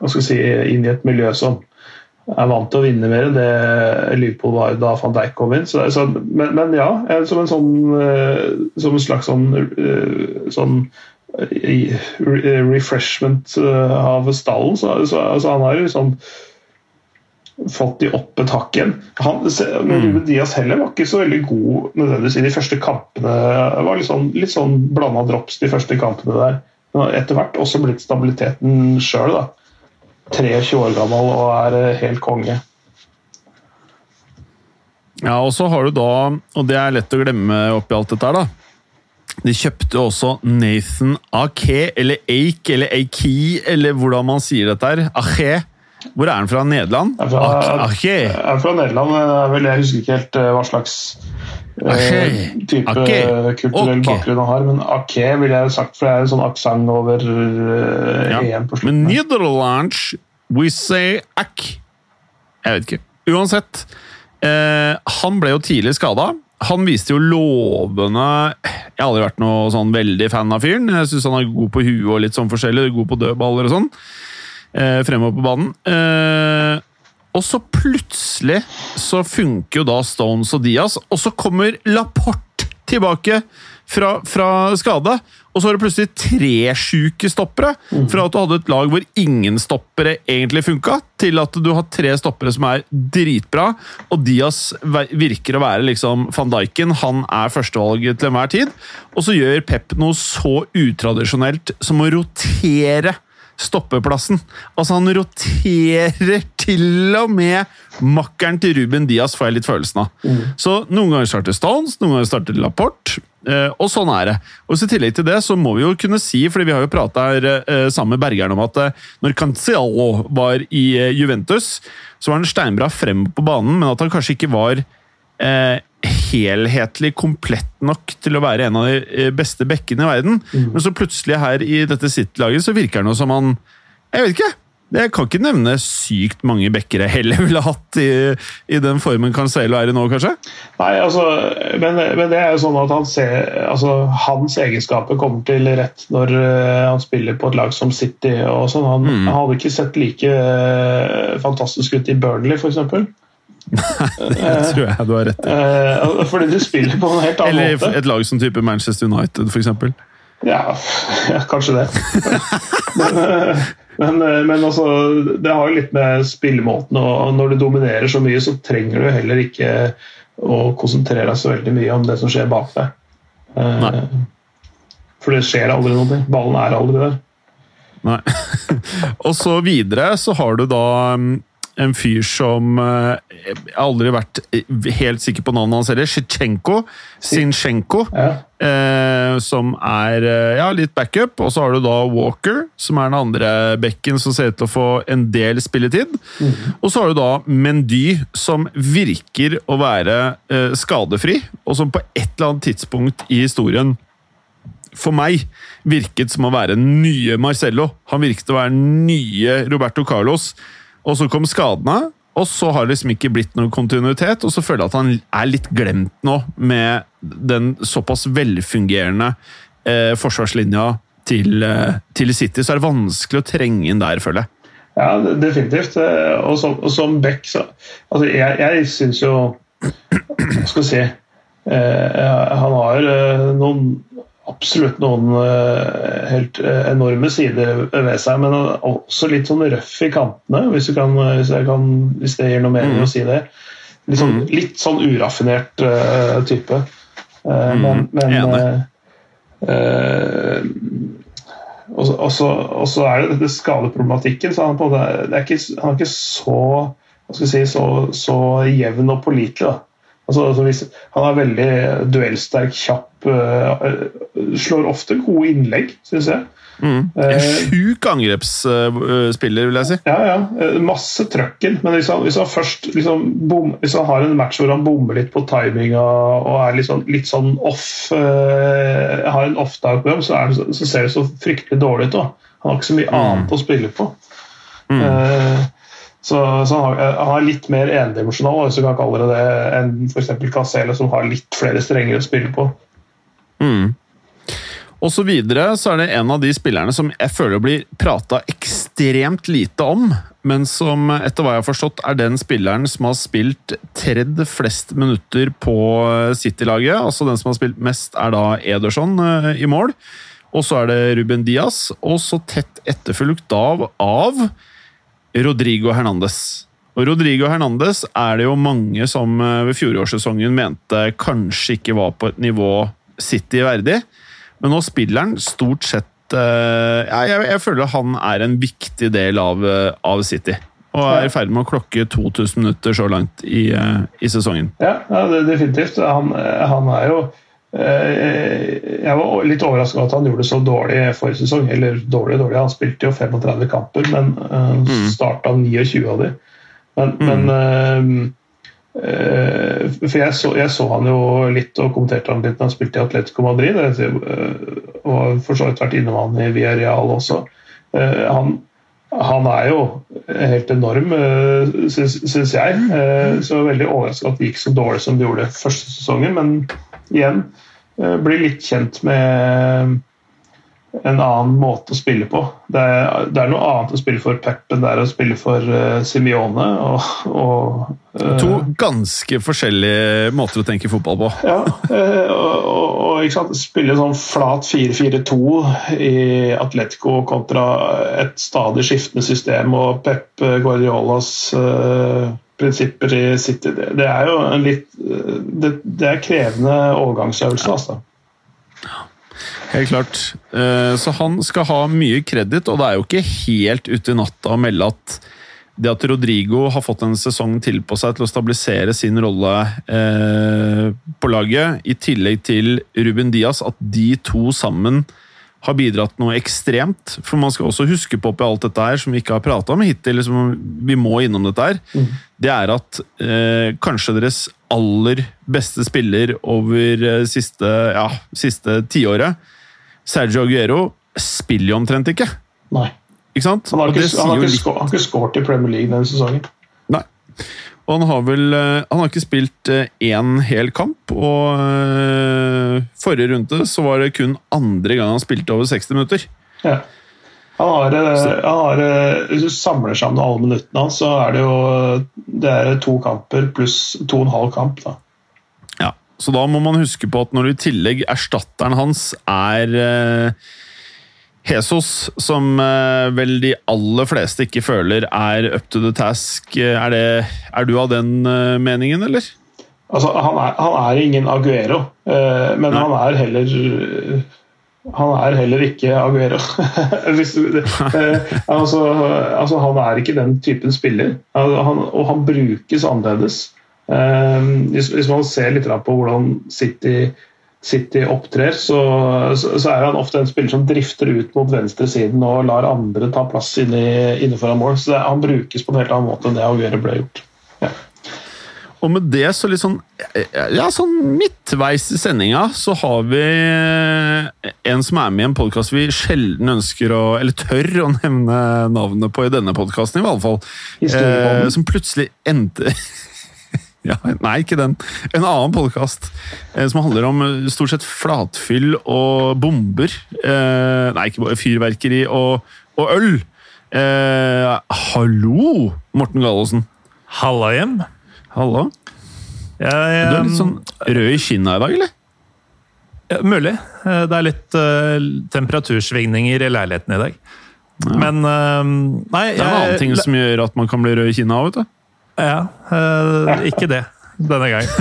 hva skal si, inn i et miljø som er vant til å vinne mer enn det Liverpool var da van Dijk kom inn. Så, så, men, men, ja, som en, sånn, eh, som en slags sånn, eh, sånn eh, refreshment av stallen. Så, så, så han har liksom fått de opp et hakk igjen. Han, mm. Diaz heller var ikke så veldig god nødvendigvis i de første kampene. Det var litt sånn, litt sånn blanda drops de første kampene der. Men etter hvert også blitt stabiliteten sjøl. 23 år gammel og er eh, helt konge. Ja, og så har du da, og det er lett å glemme oppi alt dette her, da. De kjøpte også Nathan Ake, eller Ake, eller Aki, eller hvordan man sier dette her. Ache. Hvor er han fra? Nederland? Jeg er fra, Ake. Jeg er fra Nederland, men jeg husker ikke helt eh, hva slags Ache. type Ache. kulturell okay. bakgrunn han har. Men Ake ville jeg sagt, for det er en sånn aksent over ja. EM på slutten. Men Nederlands we say Ak. Jeg vet ikke. Uansett. Eh, han ble jo tidlig skada, han viste jo lovende Jeg har aldri vært noe sånn veldig fan av fyren. Jeg syns han er god på huet og litt sånn forskjellig, god på dødballer og sånn. Eh, fremover på banen. Eh, og så plutselig så funker jo da Stones og Diaz, og så kommer Laporte tilbake fra, fra skade. Og så var det plutselig tre sjuke stoppere. Fra at du hadde et lag hvor ingen stoppere egentlig funka, til at du har tre stoppere som er dritbra. Og Diaz virker å være liksom van Dijken. Han er førstevalget til enhver tid. Og så gjør Pep noe så utradisjonelt som å rotere stoppeplassen. Altså, han roterer til og med makkeren til Ruben Diaz, får jeg litt følelsen av. Mm. Så noen ganger starter Stones, noen ganger starter Laporte. Eh, og sånn er det. Og I tillegg til det så må vi jo kunne si, fordi vi har jo prata eh, sammen med Bergeren om at eh, når Cancelo var i Juventus, så var han steinbra frem på banen, men at han kanskje ikke var eh, helhetlig komplett nok til å være en av de eh, beste bekkene i verden. Mm. Men så plutselig her i dette City-laget så virker det noe som han Jeg vet ikke. Jeg kan ikke nevne sykt mange bekkere heller ville hatt i, i den formen Cancelo er i nå, kanskje? Nei, altså, men, men, det er jo sånn at han ser, altså, hans egenskaper kommer til rett når uh, han spiller på et lag som City. og sånn. Han, mm. han hadde ikke sett like uh, fantastisk ut i Burnley, f.eks. Nei, det tror jeg du har rett i. Uh, fordi du spiller på en helt annen Eller måte. Eller et lag som type Manchester United, f.eks. Ja, ja, kanskje det. men, eh, men, eh, men, altså, det har jo litt med spillemåten og Når du dominerer så mye, så trenger du heller ikke å konsentrere deg så veldig mye om det som skjer bak deg. Nei. For det skjer aldri noe. Ballen er aldri der. Nei. *laughs* og så videre så har du da mm, en fyr som eh, Jeg har aldri vært helt sikker på navnet hans heller. Shitsjenko. Sinchenko. Ja. Eh, som er eh, ja, litt backup. Og så har du da Walker, som er den andre bekken som ser ut til å få en del spilletid. Mm. Og så har du da Mendy, som virker å være eh, skadefri, og som på et eller annet tidspunkt i historien for meg virket som å være nye Marcello. Han virket å være nye Roberto Carlos. Og så kom skadene, og så har det liksom ikke blitt noen kontinuitet. Og så føler jeg at han er litt glemt nå, med den såpass velfungerende eh, forsvarslinja til, eh, til, City. Så er det vanskelig å trenge inn der, føler jeg. Ja, definitivt. Eh, og som, og som Beck så altså Jeg, jeg syns jo Hva *clears throat* skal vi si eh, Han har eh, noen absolutt noen uh, helt uh, enorme sider ved seg, men også litt sånn røff i kantene, hvis, kan, hvis, kan, hvis det gir noe mening mm. å si det. Litt sånn, mm. litt sånn uraffinert uh, type. Mm. Men, men og så er det dette skadeproblematikken. så han, på det, det er ikke, han er ikke så, si, så, så jevn og pålitelig. Altså, altså han er veldig duellsterk, kjapp, uh, slår ofte gode innlegg, syns jeg. Mm. En eh, sjuk angrepsspiller, vil jeg si. Ja, ja. Eh, masse trøkken. Men hvis han, hvis han først liksom bom, hvis han har en match hvor han bommer litt på timinga og er litt sånn, litt sånn off uh, Har en off-dag på jobb, så, det, så, ser det så fryktelig dårlig ut. Da. Han har ikke så mye mm. annet å spille på. Mm. Uh, så, så han, har, han, er litt mer endimensjonal hvis du kan kalle det det, enn f.eks. Casele, som har litt flere strenger å spille på. Mm. Og så videre så er det en av de spillerne som jeg føler blir prata ekstremt lite om, men som etter hva jeg har forstått er den spilleren som har spilt tredd flest minutter på City-laget. Altså den som har spilt mest, er da Ederson eh, i mål. Og så er det Ruben Diaz, og så tett etterfulgt av, av Rodrigo Hernandez. Og Rodrigo Hernandez er det jo mange som eh, ved fjorårssesongen mente kanskje ikke var på et nivå City verdig. Men nå spiller han stort sett eh, ja, jeg, jeg, føler han er en viktig del av, eh, av City. Og er i ferd med å klokke 2000 minutter så langt i, i sesongen. Ja, ja definitivt. Han, han er jo Eh, jeg var litt overraska at han gjorde det så dårlig forrige sesong. Eller dårlig, dårlig. Han spilte jo 35 kamper, men uh, starta 29 av dem. Men, mm. men For jeg så, jeg så, han jo litt og kommenterte han litt da han spilte i Atletico Madrid. Og for så vidt vært innom han i Villarreal også. Han, han er jo helt enorm, syns jeg. Så veldig overraska at det gikk så dårlig som det gjorde første sesongen. Men igjen, blir litt kjent med en annen måte å spille på. Det er, det er, noe annet å spille for Pep enn det er å spille for uh, Simione. Og, og, uh, to ganske forskjellige måter å tenke fotball på. ja, uh, og, og spille sånn flat 4-4-2 i Atletico kontra et stadig skiftende system og Pep Guardiolas prinsipper i City. Det, det er jo en litt det, det er krevende overgangsøvelse, altså. Helt klart. Eh, så han skal ha mye kreditt, og det er jo ikke helt ute i natta å melde at det at Rodrigo har fått en sesong til på seg til å stabilisere sin rolle eh, på laget, i tillegg til Ruben Diaz, at de to sammen har bidratt noe ekstremt. For man skal også huske på oppi alt dette her, som vi ikke har prata om hittil, liksom, vi må innom dette her, mm. det er at eh, kanskje deres aller beste spiller over eh, siste, ja, siste tiåret Sergio Aguero spiller jo omtrent ikke. Nei. Ikke sant? Han har ikke, han har ikke, han har ikke skåret i Premier League denne sesongen. Nei. Og han har vel eh, Han har ikke spilt én eh, hel kamp, og uh, forrige runde så var det kun andre gang han spilte over 60 minutter. Ja. Han har, han har, hvis du samler sammen alle minuttene hans, så er det jo det er to kamper pluss to og en halv kamp. da. Så da må man huske på at når du i tillegg erstatteren hans er eh, Jesus, som eh, vel de aller fleste ikke føler er up to the task, er, det, er du av den eh, meningen, eller? Altså, han er, han er ingen Aguero, men Nei. han er heller han er heller ikke Aguero. *laughs* altså, altså, han er ikke den typen spiller, han, og han brukes annerledes. Ehm, hvis, man ser litt på hvordan City, City opptrer, så, så, er han ofte en spiller som drifter ut mot venstresiden og lar andre ta plass inne, inne foran mål. Så han brukes på en helt annen måte enn det Aguero ble gjort. Ja. Og med det, så litt sånn ja, sånn midtveis i sendinga, så har vi en som er med i en podkast vi sjelden ønsker å Eller tør å nevne navnet på i denne podkasten, i hvert fall. Eh, som plutselig endte *laughs* Ja, nei, ikke den. En annen podkast eh, som handler om eh, stort sett flatfyll og bomber. Eh, nei, ikke fyrverkeri og, og øl. Eh, hallo, Morten Gallosen. Halla hjem. Hallo. Jeg, jeg, du er litt sånn rød i kinna i dag, eller? Ja, mulig. Eh, det er litt uh, temperatursvingninger i leiligheten i dag. Ja. Men uh, Nei Det er en annen ting som gjør at man kan bli rød i kinna òg, vet du. Ja, uh, ikke det denne gangen. *laughs*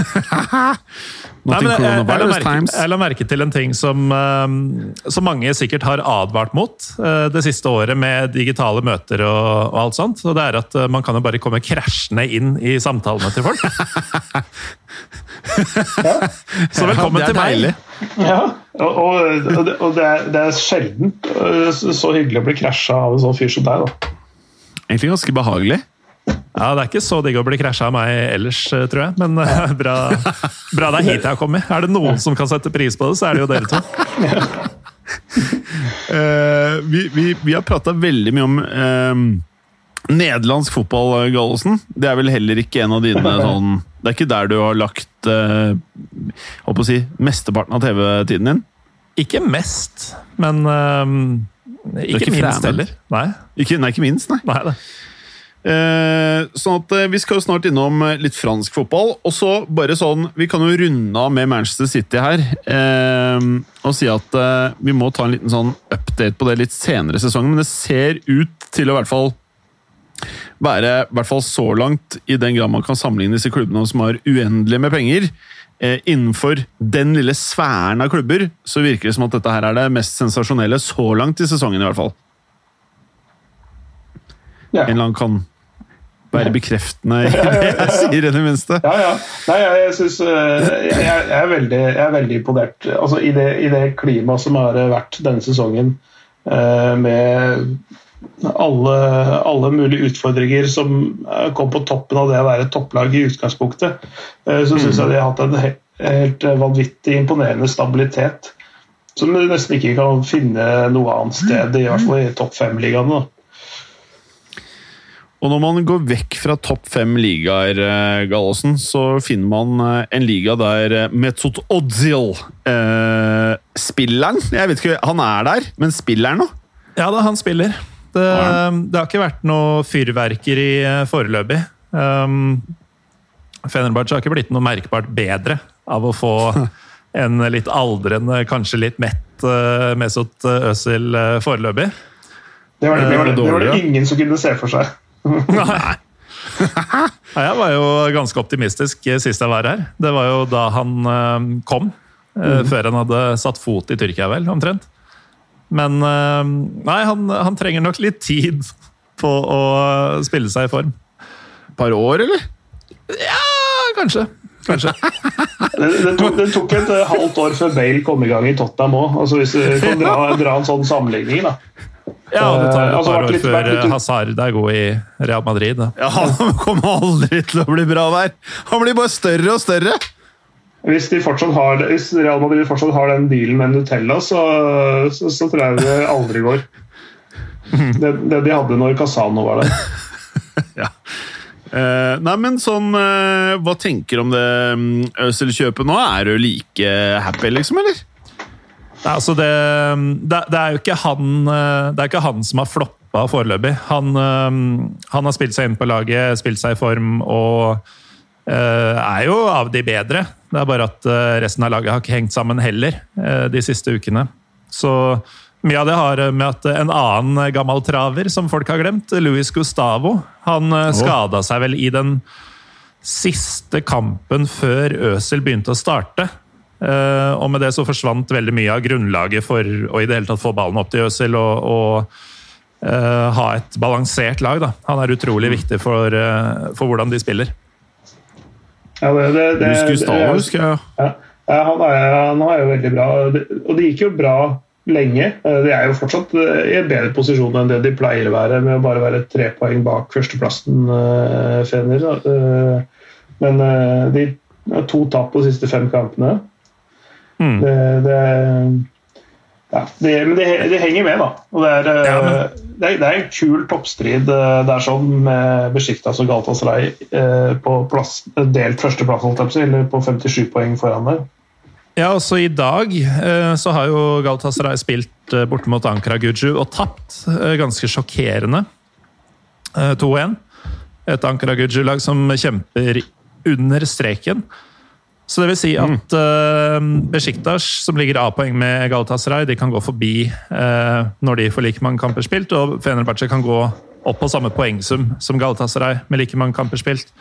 Nei, jeg, jeg, jeg, la merke, jeg, la merke, til en ting som, uh, som mange sikkert har advart mot uh, det siste året med digitale møter og, og, alt sånt. og Det er at uh, man kan jo bare komme krasjende inn i samtalene til folk. *laughs* ja. Så velkommen ja, til meg. Ja, og, og, og det, er, det, er, sjeldent så hyggelig å bli krasja av en sånn fyr som deg. da. Egentlig ganske behagelig. Ja, Det er ikke så digg å bli krasja av meg ellers, eh, tror jeg. Men uh, *laughs* bra, bra det er hit jeg har kommet. Er det noen som kan sette pris på det, så er det jo dere to. uh, *laughs* vi, vi, vi, har prata veldig mye om uh, nederlandsk fotball, Gallosen. Det er vel heller ikke en av dine *laughs* sånn Det er ikke der du har lagt uh, å si, mesteparten av TV-tiden din? Ikke mest, men ikke, ikke minst heller. Nei. Ikke, nei, ikke minst, nei. nei det. Eh, sånn at eh, Vi skal jo snart innom eh, litt fransk fotball. Og så bare sånn, Vi kan jo runde av med Manchester City her. og si at vi må ta en liten sånn update på det litt senere i sesongen. Men det ser ut til å hvert fall være hvert fall så langt, i den grad man kan sammenligne disse klubbene som har uendelig med penger. innenfor den lille sfæren av klubber så virker det som at dette her er det mest sensasjonelle så langt i sesongen. i hvert fall. Ja. En eller annen kan være bekreftende i *laughs* det jeg sier, i det minste. Ja, ja. Nei, jeg, jeg, synes, eh, jeg, jeg, er veldig, er veldig, imponert. Altså, I det, i det klimaet som har vært denne sesongen, eh, med alle, alle, mulige utfordringer som kom på toppen av det å være topplag i utgangspunktet, eh, så syns jeg de har hatt en helt vanvittig imponerende stabilitet. Som du nesten ikke kan finne noe annet sted, i hvert fall i topp fem-ligaene. Og når man går vekk fra topp fem ligaer, eh, Gallosen, så finner man eh, en liga der eh, Metzot Odzil eh, Spilleren? Jeg vet ikke, Han er der, men spiller han nå? Ja da, han spiller. Det, det, har ikke vært noe fyrverkeri foreløpig. Um, Fenerbahçe har ikke blitt noe merkbart bedre av å få *laughs* en litt aldrende, kanskje litt mett uh, Mesut Özil uh, foreløpig. Det var det, det, var det, det var det ingen som kunne se for seg. Nei. jeg var jo ganske optimistisk sist jeg var her. Det var jo da han uh, kom. Mm. Før han hadde satt fot i Tyrkia, vel, omtrent. Men nei, han, han trenger nok litt tid på å spille seg i form. Et par år, eller? Ja, kanskje. Kanskje. *laughs* det, det, tok, det, tok, et halvt år før Bale kom i gang i Tottenham òg. Altså, hvis du kan dra, dra, en sånn sammenligning, da. Ja, det tar et par år før. Hazard er god i Real Madrid. Da. Ja, Han kommer aldri til å bli bra der! Han blir bare større og større! Hvis, har, hvis Real Madrid fortsatt har den dealen med Nutella, så, så, så tror jeg det aldri går. Det, det de hadde når Casano var der. *laughs* ja. Uh, nei, men sånn uh, Hva tenker du om det mm, Øzil-kjøpet nå? Er du like happy, liksom, eller? Nei, altså det, det, det, er jo ikke han, eh, det er ikke han som har floppa foreløpig. Han, han, har spilt seg inn på laget, spilt seg i form og uh, er jo av de bedre. Det er bare at resten av laget har ikke hengt sammen heller de siste ukene. Så mye av det har med at en annen gammel traver som folk har glemt, Luis Gustavo, han oh. skada seg vel i den siste kampen før Øsel begynte å starte. Eh, og med det så forsvant veldig mye av grunnlaget for å i det hele tatt få ballen opp til Øsel og, og uh, ha et balansert lag. Da. Han er utrolig mm. viktig for, uh, for hvordan de spiller. Ja, det, det, det, Gustavo, husker jeg. Ja, han, er, han er jo veldig bra. Og det gikk jo bra lenge. De er jo fortsatt i en bedre posisjon enn det de pleier å være, med å bare være tre poeng bak førsteplassen, uh, Fener. Men de har to tap på de siste fem kampene. Mm. Det, det, ja, det, men det, det, henger med, da. Og det er, ja, men... det, er, det er en kul toppstrid der sånn med Besjiktas og Galatasaray på plass, delt førsteplass, eller på 57 poeng foran der. Ja, også i dag eh, så har jo Galatasaray spilt eh, borte mot Ankara Guju og tapt. Eh, ganske sjokkerende. 2-1. Et Ankara Guju-lag som kjemper under streken. Så det vil si at mm. Besjiktas, som ligger A-poeng med Galatasaray, de kan gå forbi når de får like mange kamper spilt, og Fenerbahçe kan gå opp på samme poengsum som Galatasaray med like mange kamper spilt.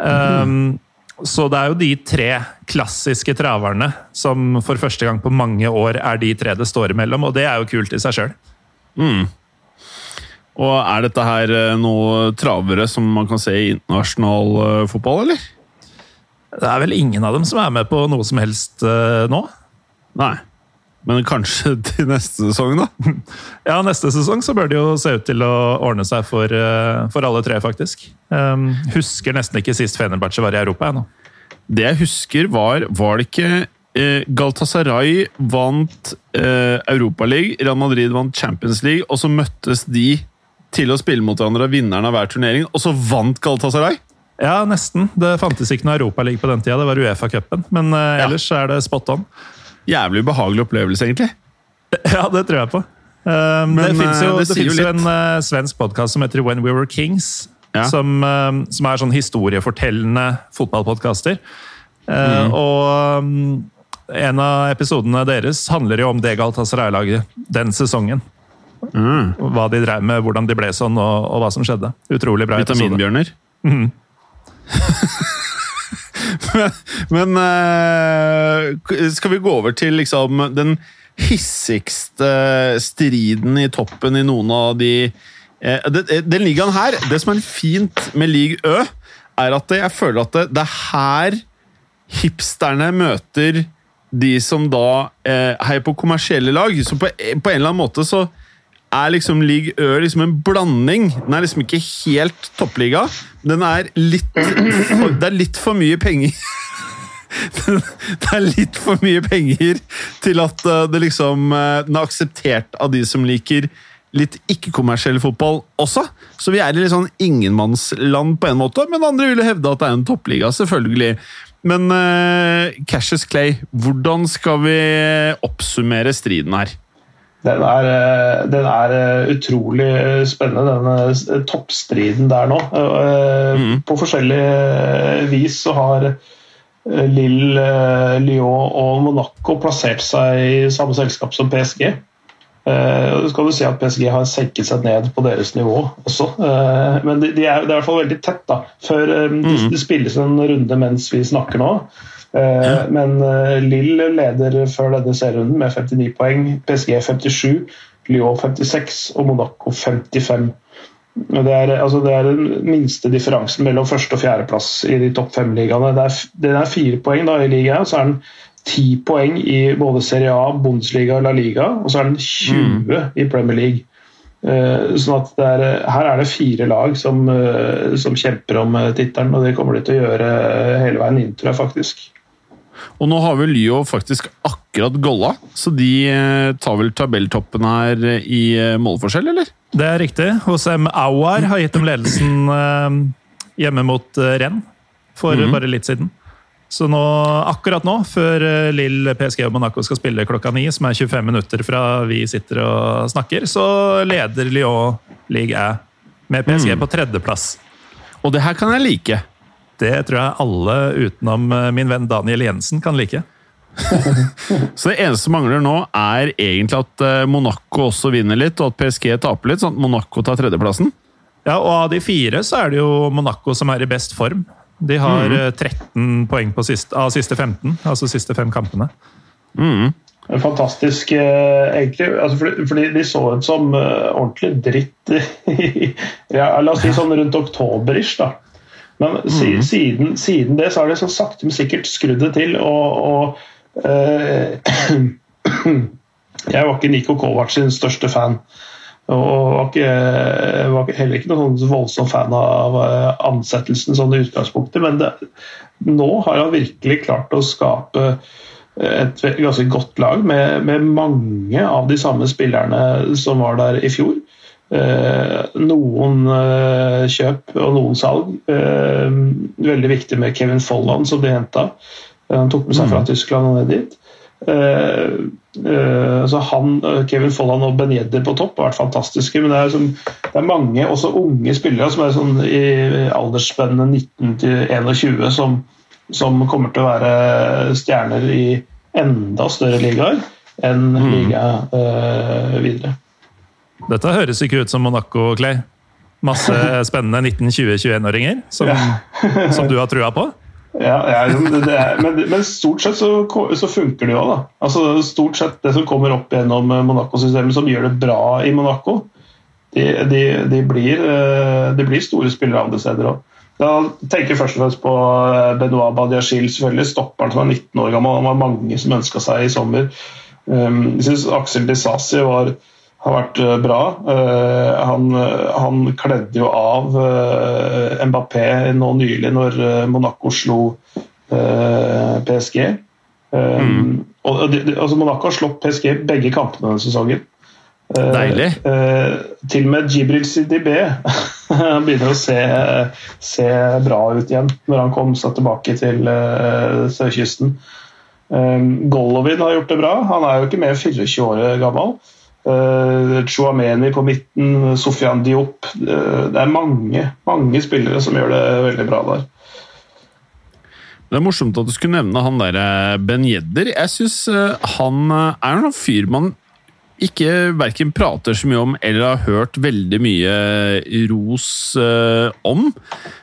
Mm. Um, så det er jo de tre klassiske traverne som for første gang på mange år er de tre det står imellom, og det er jo kult i seg sjøl. Mm. Og er dette her eh, noe travere som man kan se i internasjonal fotball, eller? Det er vel ingen av dem som er med på noe som helst uh, nå? Nei. Men kanskje *laughs* til neste sesong, da? *laughs* Ja, neste sesong så bør det jo se ut til å ordne seg for, uh, for alle tre, faktisk. Um, husker nesten ikke sist Fenerbahçe var i Europa ennå. Det jeg husker, var Var det ikke uh, Galtasaray vant uh, Europaligaen, Real Madrid vant Champions League, og så møttes de til å spille mot hverandre vinneren av hver turnering, og så vant Galtasaray? Ja, nesten. Det fantes ikke noe Europaliga på den tida, det var Uefa-cupen. Men uh, ellers ja. er det spot on jævlig ubehagelig opplevelse, egentlig. *laughs* Ja, det tror jeg på. Um, Men, det fins jo, det det jo, en uh, svensk podkast som heter When We Were Kings. Ja. Som, som, er sånn historiefortellende fotballpodkaster. Uh, mm. Og um, en av episodene deres handler jo om det Galatasaray-laget den sesongen. Mm. Hva de drev med, hvordan de ble sånn, og, og hva som skjedde. Utrolig bra episode. Vitaminbjørner? Mm. Men, uh, skal vi gå over til liksom den hissigste striden i toppen i noen av de uh, den, den ligaen her, det som er fint med league Ø, er at jeg føler at det, det er her hipsterne møter de som da eh, heier på kommersielle lag. Så på, på, en eller annen måte så er liksom league Ø liksom en blanding. Den er liksom ikke helt toppliga. Den er litt for, Det er litt for mye penger. *laughs* det er litt for mye penger til at eh, det liksom eh, Den er akseptert av de som liker litt ikke-kommersiell fotball også. Så vi er i litt sånn ingenmannsland på en måte, men andre vil hevde at det er en toppliga, selvfølgelig. Men uh, Cassius Clay, hvordan skal vi oppsummere striden her? Den er, eh, den er, eh, utrolig spennende, denne toppstriden der nå. Mm. På forskjellig vis så har Lille, Lyon og Monaco plassert seg i samme selskap som PSG. Så skal du si at PSG har senket seg ned på deres nivå også. Men de, de, er, det er i hvert fall veldig tett. da. Før mm. det, spilles en runde mens vi snakker nå. Uh, ja. Men Lill leder før denne serierunden med 59 poeng. PSG 57, Lyon 56 og Monaco 55. Det er, altså det er den minste differansen mellom første- og fjerdeplass i de topp fem-ligaene. Den er fire poeng da i ligaen, så er den ti poeng i både Serie A, Bundesliga og La Liga, og så er den 20 mm. i Premier League. Uh, sånn at er, Her er det fire lag som, som kjemper om tittelen, og det kommer de til å gjøre hele veien inn, tror jeg faktisk. Og nå har vel Lyo faktisk akkurat golla, så de tar vel tabelltoppen her i målforskjell, eller? Det er riktig. Hosem Awar har gitt dem ledelsen hjemme mot Renn for mm. bare litt siden. Så nå, akkurat nå, før eh, Lill, PSG og Monaco skal spille klokka ni, som er 25 minutter fra vi sitter og snakker, så leder Lyon Ligue A med PSG mm. på tredjeplass. Og det her kan jeg like. Det tror jeg alle utenom eh, min venn Daniel Jensen kan like. *laughs* så det eneste som mangler nå, er egentlig at eh, Monaco også vinner litt, og at PSG taper litt, sånn at Monaco tar tredjeplassen? Ja, og av de fire så er det jo Monaco som er i best form. De har mm. 13 eh, poeng siste, av siste 15, altså siste fem kampene. Mm. Fantastisk, egentlig. Altså fordi, fordi, de så ut som ordentlig dritt ja, La oss si sånn rundt oktober-ish. da. Men mm. siden, siden, det så har de så sakte, men sikkert skrudd det til. Og, og eh, *clears throat* Jeg var ikke Niko Kovac sin største fan. Og var, ikke, var heller ikke noen sånn voldsom fan av eh, ansettelsen sånn i utgangspunktet, men det, nå har han virkelig klart å skape et ganske godt lag med, med, mange av de samme spillerne som var der i fjor. Eh, noen eh, kjøp og noen salg. Eh, veldig viktig med Kevin Folland, som de henta. Han tok med seg fra mm. Tyskland og ned dit. Eh, altså han, Kevin Folland og Ben Yedder på topp har vært fantastiske. Men det er, som, det er mange også unge spillere som er sånn i aldersspennet 19 til 21 som, som, kommer til å være stjerner i enda større ligaer enn mm. liga uh, videre. Dette høres ikke ut som Monaco, Clay. Masse *laughs* spennende 19-20-21-åringer som, *laughs* som du har trua på? Ja, ja er, men, men, stort sett så, så funker det jo. da. Altså, stort sett Det som kommer opp gjennom Monaco-systemet som gjør det bra i Monaco, de, de, de, blir, eh, de blir, store spillere andre steder òg. Da tenker jeg først og fremst på eh, Benoit Badiachil, selvfølgelig. Stopperen som er 19 år gammel. Han var mange som ønska seg i sommer. Um, jeg syns Aksel Disasi var har vært eh, bra. Eh, han, han kledde jo av eh, Mbappé nå nylig når Monaco slo PSG. Mm. Og, altså Monaco har slått PSG begge kampene denne sesongen. Deilig. til og med Jibril Sidibé *laughs* begynner å se, se, bra ut igjen når han kom seg tilbake til sørkysten. Golovin har gjort det bra. Han er jo ikke mer 24 år gammel. Uh, Chouameni på midten, Sofian Diop. Uh, det er mange, mange spillere som gjør det veldig bra der. Det er morsomt at du skulle nevne han der eh, Ben Jedder. Jeg syns han er en fyr man ikke verken prater så mye om eller har hørt veldig mye ros om.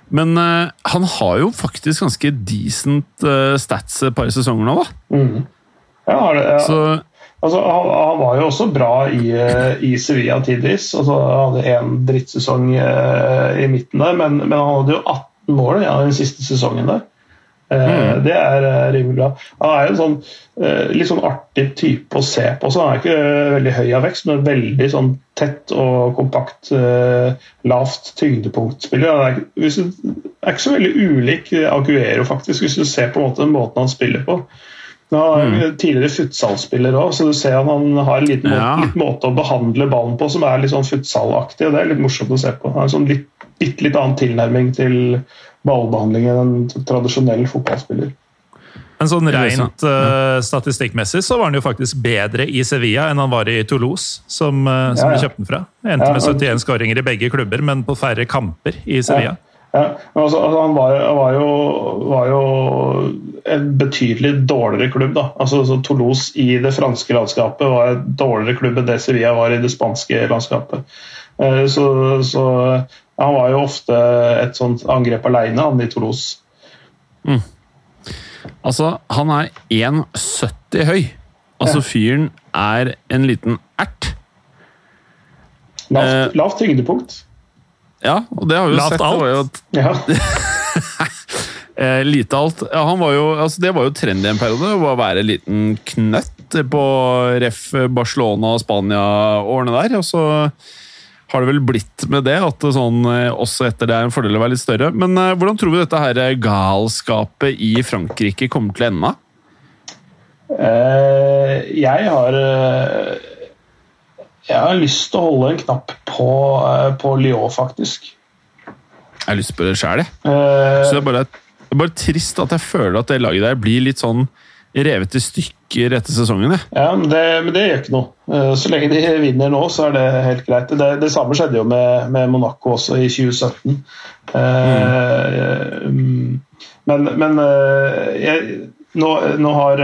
Men han har jo faktisk ganske decent stats et par sesonger nå, da. Mm. Ja, det, ja. Så Altså, han, han, var jo også bra i, eh, i Sevilla tidvis. Altså, han hadde én drittsesong uh, i midten der, men, men, han hadde jo 18 mål ja, den siste sesongen der. Uh, mm. Det er rimelig bra. Han er en sånn litt sånn artig type å se på. Så han er ikke veldig høy av vekst, men veldig sånn tett og kompakt, lavt tyngdepunktspiller. Han er, er, ikke så veldig ulik Aguero, faktisk, hvis du ser på en måte måten han spiller på. Han er mm. tidligere futsalspiller òg, så du ser at han har en liten ja. måte, måte, å behandle ballen på som er litt sånn futsalaktig. og Det er litt morsomt å se på. Han har en sånn litt, litt, litt annen tilnærming til ballbehandling enn en tradisjonell fotballspiller. Men sånn rent uh, statistikkmessig så var han jo faktisk bedre i Sevilla enn han var i Toulouse, som, uh, som ja, ja. vi kjøpte den fra. Endte med 71 skåringer i begge klubber, men på færre kamper i Sevilla. Ja. Ja, altså, altså, han var, var, jo, var, jo, en betydelig dårligere klubb. da. Altså, så Toulouse i det franske landskapet var en dårligere klubb enn det Sevilla var i det spanske landskapet. Eh, så, så han var jo ofte et sånt angrep alene, han i Toulouse. Mm. Altså, han er 1,70 høy. Altså, fyren er en liten ert. Lavt, lavt tyngdepunkt. Ja, og det har vi jo Lavt sett. alt. Det var jo *laughs* eh, lite alt. Ja, han var jo, altså det var jo trendy en periode, å være en liten knøtt på ref. Barcelona og Spania-årene der. Og så har det vel blitt med det, at det sånn, eh, også etter det er en fordel å være litt større. Men eh, hvordan tror vi dette her galskapet i Frankrike kommer til å ende? Eh, jeg har uh jeg har lyst til å holde en knapp på, eh, på Lyon, faktisk. Jeg har lyst på det sjæl, jeg. Uh, Så det er, bare, det er, bare, trist at jeg føler at det laget der blir litt sånn revet i stykker etter sesongen. Jeg. Ja, men det, men det, gjør ikke noe. Uh, så lenge de vinner nå, så er det helt greit. Det, det samme skjedde jo med, med, Monaco også i 2017. Uh, mm. Men, men jeg, nå, nå, har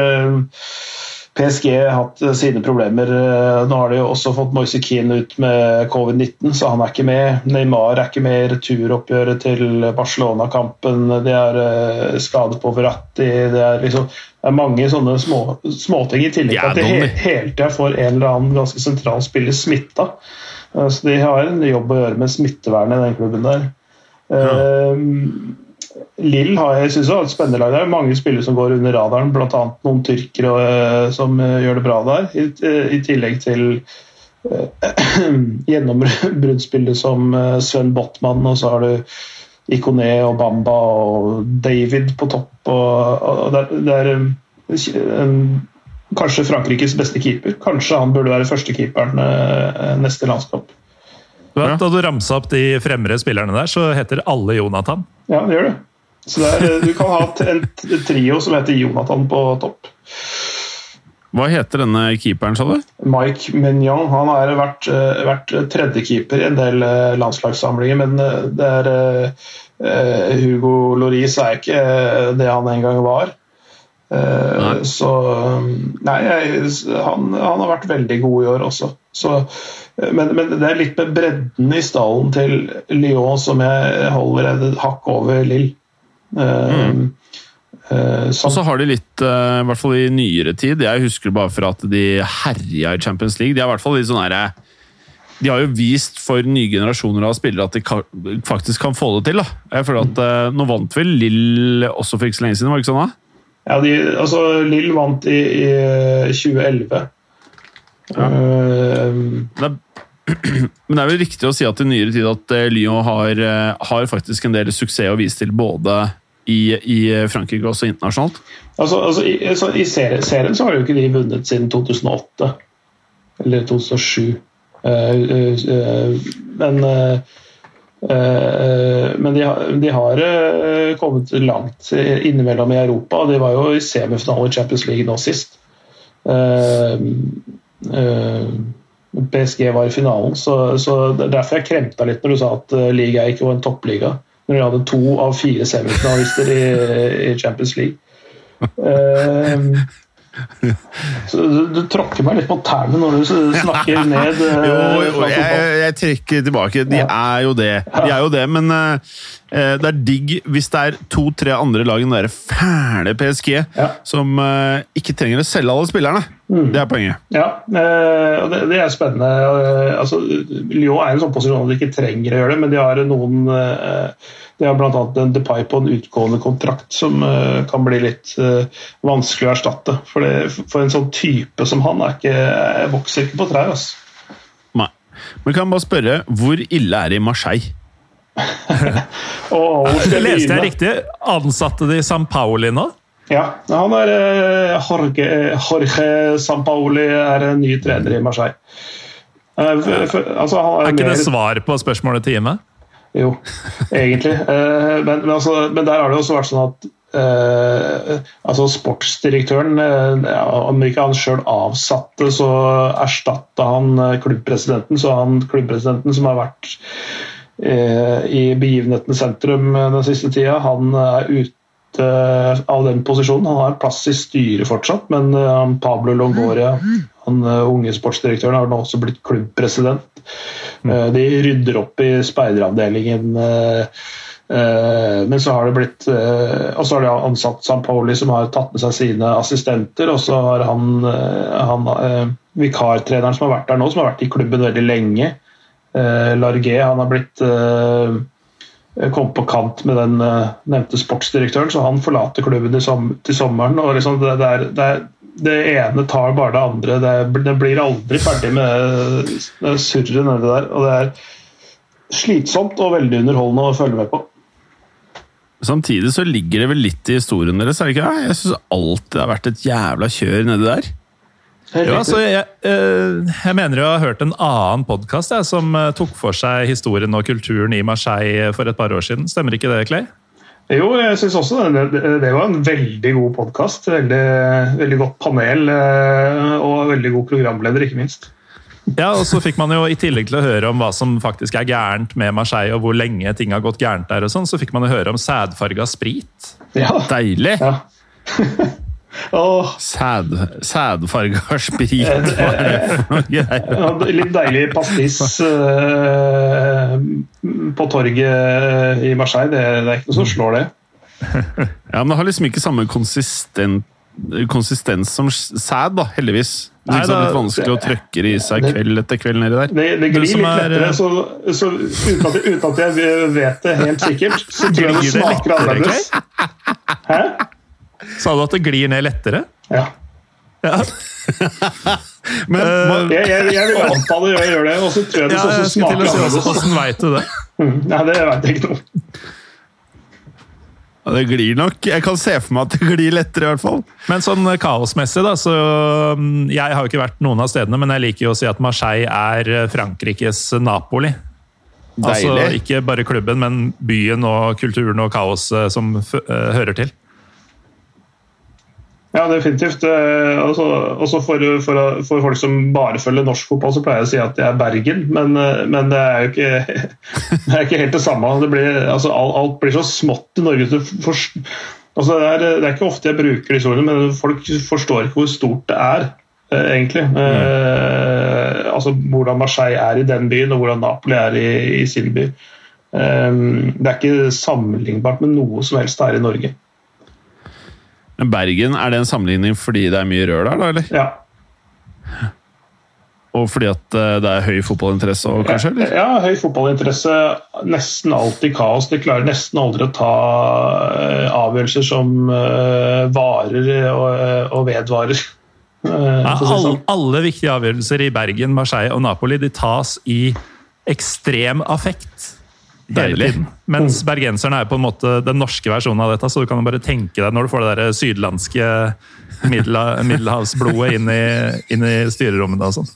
PSG har hatt eh, sine problemer. Eh, nå har de jo også fått Moise Keane ut med covid-19, så han er ikke med. Neymar er ikke med i returoppgjøret til Barcelona-kampen. De er skade skadet på Verratti. Det er, liksom, det er mange sånne små, småting i tillegg til at de he hele tida får en eller annen ganske sentral spiller smitta. Så de har en jobb å gjøre med smittevernet i den klubben der. Uh, Lill har jeg synes et spennende lag. Det er mange spillere som går under radaren, bl.a. noen tyrkere uh, som uh, gjør det bra der. I, uh, i tillegg til *clears throat* gjennombruddsspillere som Sven Botman, og så har du Ikone og Bamba og David på topp. Og, og det, det, er en, kanskje Frankrikes beste keeper. Kanskje han burde være førstekeeperen neste landskap. Da du ramsa opp de fremre spillerne der, så heter alle Jonathan. Ja, det gjør det. Så er, eh, du kan ha en trio som heter Jonathan på topp. Hva heter denne keeperen, sa du? Mike Mignon. Han har vært, eh, vært tredjekeeper i en del eh, landslagssamlinger, men det er uh, Hugo Loris er ikke det han en gang var. Uh, nei. Så Nei, jeg, han, han, har vært veldig god i år også. Så, men, men, det er litt med bredden i stallen til Lyon som jeg holder et hakk over Lill. Mm. Uh, og så har de litt, uh, i hvert fall i nyere tid Jeg husker bare for at de herja i Champions League. De har i hvert fall litt sånn herre de har jo vist for nye generasjoner av spillere at de kan, faktisk kan få det til. da. Jeg føler at uh, Nå vant vel Lill også for ikke så lenge siden, var det ikke sånn? da? Ja, de, altså Lill vant i, i 2011. Ja. Uh, det er, men det er vel riktig å si at i nyere tid at eh, Lyon har, eh, har faktisk en del suksess å vise til både i, i Frankrike og også internasjonalt? Altså, altså, I, så, i serien, serien, så har jo ikke de vunnet siden 2008. Eller 2007. Uh, uh, uh, men men de har, de har, kommet langt innimellom i Europa. De var jo i semifinale i Champions League nå sist. Uh, PSG var i finalen. Så, så er derfor jeg kremta litt når du sa at uh, liga ikke var en toppliga. Når de hadde to av fire semifinalister i, i Champions League. Uh, *laughs* så du, du, tråkker meg litt på tærne når du snakker *laughs* ned uh, Jo, jo jeg, jeg, trekker tilbake. De er jo det. De er jo det, men uh, det er digg hvis det er to-tre andre lag enn det fæle PSG ja. som uh, ikke trenger å selge alle spillerne. Mm. Det er poenget. Ja, og det, det, er spennende. Altså, Lyon er i en sånn posisjon at de ikke trenger å gjøre det, men de har noen de har bl.a. en Depay på en utgående kontrakt som kan bli litt vanskelig å erstatte. For, det, for, en sånn type som han er ikke, vokser ikke på trær. Altså. Nei. Men kan jeg bare spørre, hvor ille er det i Marseille? *laughs* oh, *laughs* Leste jeg riktig? Ansatte de San Pauli nå? Ja, han er Jorge, Jorge Sampaoli er ny trener i Marseille. For, altså, er, er ikke det svar på spørsmålet til Ime? Jo, egentlig. *laughs* Men, men, altså, men, der har det også vært sånn at Uh, altså Sportsdirektøren, uh, om ikke han sjøl avsatte, så erstatta han klubbpresidenten. Så han klubbpresidenten som har vært i begivenhetenes sentrum den siste tida, han er ute av den posisjonen. Han har plass i styret fortsatt, men Pablo Longoria, han unge sportsdirektøren, har nå også blitt klubbpresident. de rydder opp i speideravdelingen. Eh, men så har det blitt eh, Og så har de ansatt Sampoli, som har tatt med seg sine assistenter. Og så har han, eh, han vikartreneren som har vært der nå, som har vært i klubben veldig lenge, Largé, han har blitt kommet på kant med den nevnte sportsdirektøren, så han forlater klubben til sommeren. og liksom det, det, er, det, det, ene tar bare det andre. Det, det blir aldri ferdig med det surret nedi der. og det er slitsomt og veldig underholdende å følge med på. Samtidig så ligger det vel litt i historien deres, er det ikke det? Jeg syns alltid det har vært et jævla kjør nedi der. Ja, altså, jeg, eh, jeg, mener jeg har hørt en annen podkast som eh, tok for seg historien og kulturen i Marseille for et par år siden. Stemmer ikke det, Clay? Jo, jeg syns også det, det, var en veldig god podkast. Veldig, veldig godt panel eh, og veldig god programleder, ikke minst. Ja, og så fikk man jo I tillegg til å høre om hva som faktisk er gærent med Marseille, og hvor lenge ting har gått gærent der, og sånn, så fikk man jo høre om sædfarga sprit. Ja. Deilig! Ja. *laughs* oh. Sæd, sædfarga *laughs* sprit, *laughs* hva er det for noe greier? Litt deilig pastis uh, på torget i Marseille. Det, det, er ikke noe som slår det. *laughs* ja, Men det har liksom ikke samme konsistent konsistens som sæd, da, heldigvis. Det er liksom litt vanskelig å trøkke i seg kveld etter kveld nedi der. Det, det glir litt lettere, så, så uten, at, uten, at, jeg vet det helt sikkert, så tror jeg det smaker annerledes. Hæ? Sa du at det glir ned lettere? Ja. ja. *laughs* Men, uh, jeg, jeg, jeg, vil anta det gjør, gjør det, og så tror jeg det ja, også smaker annerledes. Hvordan veit du det? *laughs* Nei, ja, det veit jeg ikke noe ja, det glir nok. Jeg kan se for meg at det glir lettere, i hvert fall. Men sånn eh, kaosmessig, da, så mm, Jeg har jo ikke vært noen av stedene, men jeg liker jo å si at Marseille er eh, Frankrikes Napoli. Altså, Deilig. Altså ikke bare klubben, men byen og kulturen og kaoset som hører til. Ja, definitivt. Og altså, også for, for, for, folk som bare følger norsk fotball, så pleier jeg å si at det er Bergen, men, eh, men det er jo ikke, *laughs* det er ikke helt det samme. Det blir, altså, alt, blir så smått i Norge. For, altså, det, er, det, er, ikke ofte jeg bruker disse ordene, men folk forstår ikke hvor stort det er. Eh, egentlig. Mm. Eh, altså Hvordan Marseille er i den byen, og hvordan Napoli er i, i sin by. Eh, det er ikke sammenlignbart med noe som helst her i Norge. Men Bergen, er det en sammenligning fordi det er mye rør der, da, eller? Ja. Og fordi at eh, det er høy fotballinteresse òg, kanskje? Eller? Ja, høy fotballinteresse. Nesten alltid kaos. De klarer nesten aldri å ta eh, avgjørelser som uh, varer og, og vedvarer. Ja, alle, sånn. alle, viktige avgjørelser i Bergen, Marseille og Napoli de tas i ekstrem affekt tiden. Mens bergenserne er på en måte den norske versjonen av dette, så du kan bare tenke deg når du får det der sydlandske middelhavsblodet inn i, inn i styrerommene og sånn.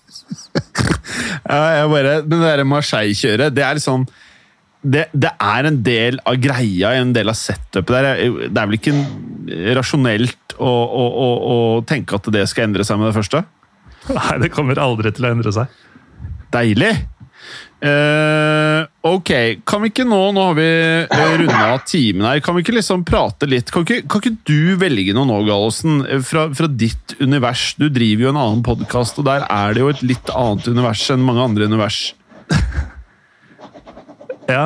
Ja, bare, men det der Marseille-kjøret, det er liksom det, det, er en del av greia, en del av setupet der. Det er vel ikke rasjonelt å, å, å, å tenke at det skal endre seg med det første? Nei, det kommer aldri til å endre seg. Deilig! Uh, ok, kan vi ikke nå Nå har vi uh, runda av timen her. Kan vi ikke liksom prate litt Kan ikke, kan ikke du velge noe nå, Gallosen? Fra, fra, ditt univers. Du driver jo en annen podkast, og der er det jo et litt annet univers enn mange andre univers. ja.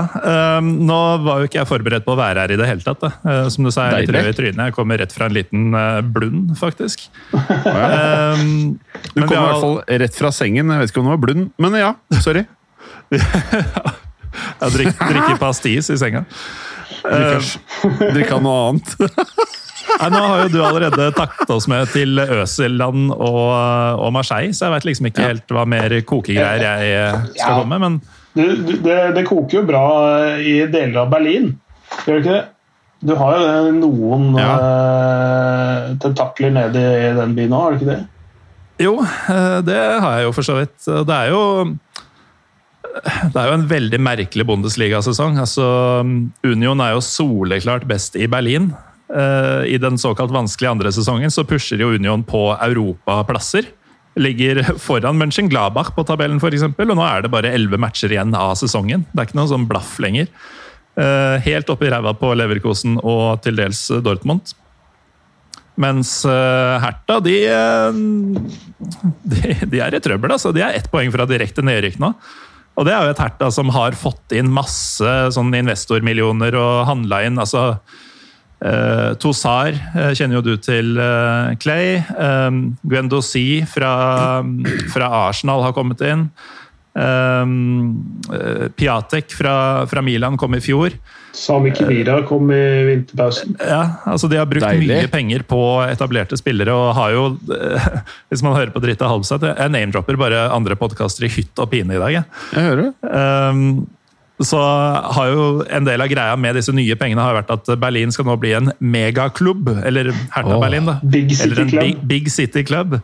Um, nå var jo ikke jeg forberedt på å være her i det hele tatt. Uh, som du sa, jeg er litt rød i trynet. Jeg kommer rett fra en liten blund, faktisk. um, du kommer i hvert fall rett fra sengen. Jeg vet ikke om det var blund, men ja. Sorry. *laughs* Jeg drikker, *laughs* drikker pastis i senga. Drikke noe annet. *laughs* Nei, nå har jo du allerede takket oss med til Øseland og, og Marseille, så jeg vet liksom ikke helt hva mer kokegreier jeg skal komme med, men det, det, det, koker jo bra i deler av Berlin, gjør det ikke det? Du har jo noen ja. tentakler nede i den byen òg, har du ikke det? Jo, det har jeg jo for så vidt. Det er jo det er jo en veldig merkelig Bundesliga-sesong. Altså, Union er jo soleklart best i Berlin. Uh, I den såkalt vanskelige andre sesongen så pusher jo Union på europaplasser. Ligger foran Mönchengladbach på tabellen, f.eks. Og nå er det bare elleve matcher igjen av sesongen. Det er ikke noe sånn blaff lenger. Uh, helt oppi ræva på Leverkosen og til dels Dortmund. Mens uh, Hertha, de, de, de, er i trøbbel. altså. De er ett poeng fra direkte nedrykk nå. Og det er jo et Herta som har fått inn masse sånn investormillioner og handla inn altså uh, Tosar uh, kjenner jo du til, uh, Clay. Um, Guendossi fra, fra, Arsenal har kommet inn. Um, Piatek fra, fra Milan kom i fjor. Sami Kivira kom i vinterpausen. Ja, altså De har brukt Deilig. mye penger på etablerte spillere og har jo *laughs* Hvis man hører på Drita Halvseth Jeg name-dropper bare andre podkaster i hytt og pine i dag. Jeg, jeg hører det. Um, så har jo en del av greia med disse nye pengene har vært at Berlin skal nå bli en megaklubb. Eller Hertha oh, Berlin, da. Big City eller en Club. Big, big City Club.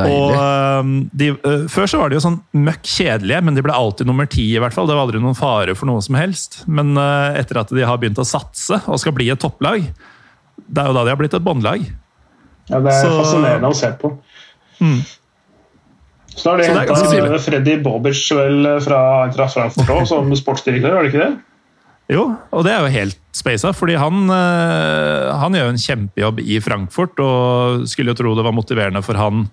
Og um, de, uh, Før så var de jo sånn møkk kjedelige, men de ble alltid nummer ti. i hvert fall. Det var aldri noen fare for noe som helst. Men uh, etter at de har begynt å satse og skal bli et topplag, det er jo da de har blitt et båndlag. Ja, det er så, fascinerende å se på. Mm. Så har de henta Freddy Bobic vel fra, fra Frankfurt òg, som *laughs* sportsdirektør, var det ikke det? Jo, og det er jo helt spasa, fordi han, han gjør en kjempejobb i Frankfurt. Og skulle jo tro det var motiverende for han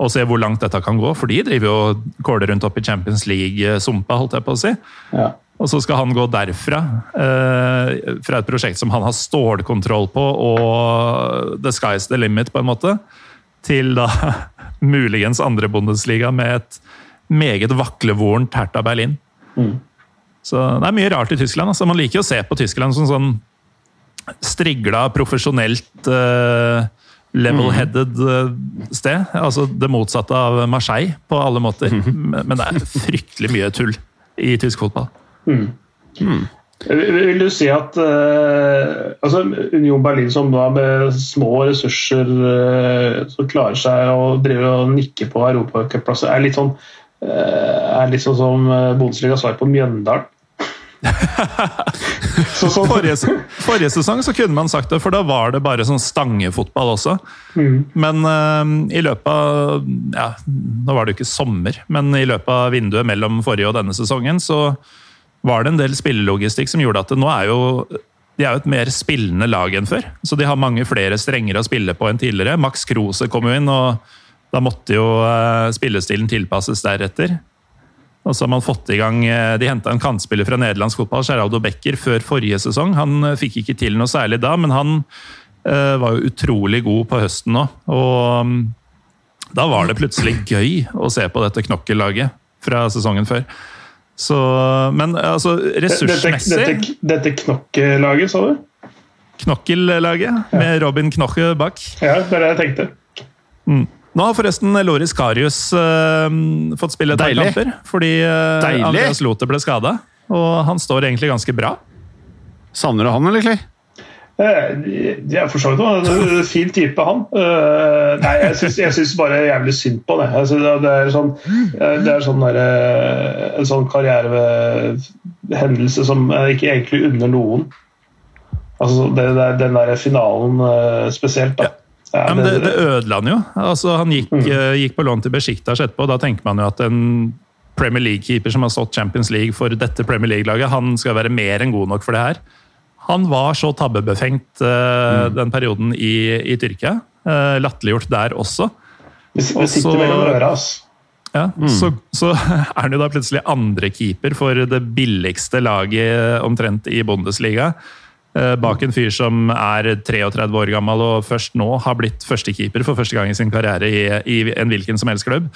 og se hvor langt dette kan gå. For de driver jo kåler rundt opp i Champions League-sumpa, holdt jeg på å si. Ja. Og så skal han gå derfra, eh, fra et prosjekt som han har stålkontroll på, og the sky's the limit, på en måte, til da *laughs* muligens andre Bundesliga med et meget vaklevorent Hertha Berlin. Mm. Så det er mye rart i Tyskland. Altså, man liker å se på Tyskland som sånn strigla, profesjonelt uh, level-headed uh, sted. Altså det motsatte av Marseille på alle måter. Men det er fryktelig mye tull i tysk fotball. Mm. Mm. Vil du si at uh, altså Union Berlin, som da med små ressurser uh, som klarer seg å drive og nikke på europacupplasser, er litt sånn uh, er litt sånn som Bundesligas svar på Mjøndalen? Så, så. Forrige, forrige, sesong så kunne man sagt det, for da var det bare sånn stangefotball også. Mm. Men uh, i løpet av ja, Nå var det jo ikke sommer, men i løpet av vinduet mellom forrige og denne sesongen så var det en del spillelogistikk som gjorde at det nå er jo de er jo et mer spillende lag enn før. Så de har mange flere strenger å spille på enn tidligere. Max Krose kom jo inn, og da måtte jo uh, spillestilen tilpasses deretter. Og så har man fått i gang, eh, De henta en kantspiller fra nederlandsk fotball, Geraldo Becker, før forrige sesong. Han eh, fikk ikke til noe særlig da, men han uh, var jo utrolig god på høsten nå. Og um, da var det plutselig gøy å se på dette knokkellaget fra sesongen før. Så, men altså, ressursmessig Dette, dette, dette knokkelaget, sa du? Knokkellaget, ja. med Robin Knoche bak. Ja, det er det jeg tenkte. Mm. Nå har forresten Loris Karius uh, fått spille et par kamper. Fordi uh, Andreas Lote ble skada. Og han står egentlig ganske bra. Savner du han, eller, Clay? Det jeg er for så vidt en fin type, han. Nei, jeg syns bare jævlig synd på det. Altså, det er sånn, det er sånn der, en sånn karrierehendelse som jeg ikke egentlig unner noen. Altså, det, det, den der finalen spesielt. da. Ja, men det, det ødela han jo. Altså, han gikk, mm. uh, gikk på lån til Besjiktas etterpå. Da tenker man jo at en Premier League-keeper som har stått Champions League for dette Premier League-laget, han skal være mer enn god nok for det her. Han var så tabbebefengt uh, mm. den perioden i, i Tyrkia. Uh, latterliggjort der også. Det sitter mellom øra, ass. Ja, mm. så, så, *laughs* er han jo da plutselig andre keeper for det billigste laget omtrent i Bundesliga. Eh, bak en fyr som er 33 år gammel og først nå har blitt førstekeeper for første gang i sin karriere i, i en hvilken som helst klubb.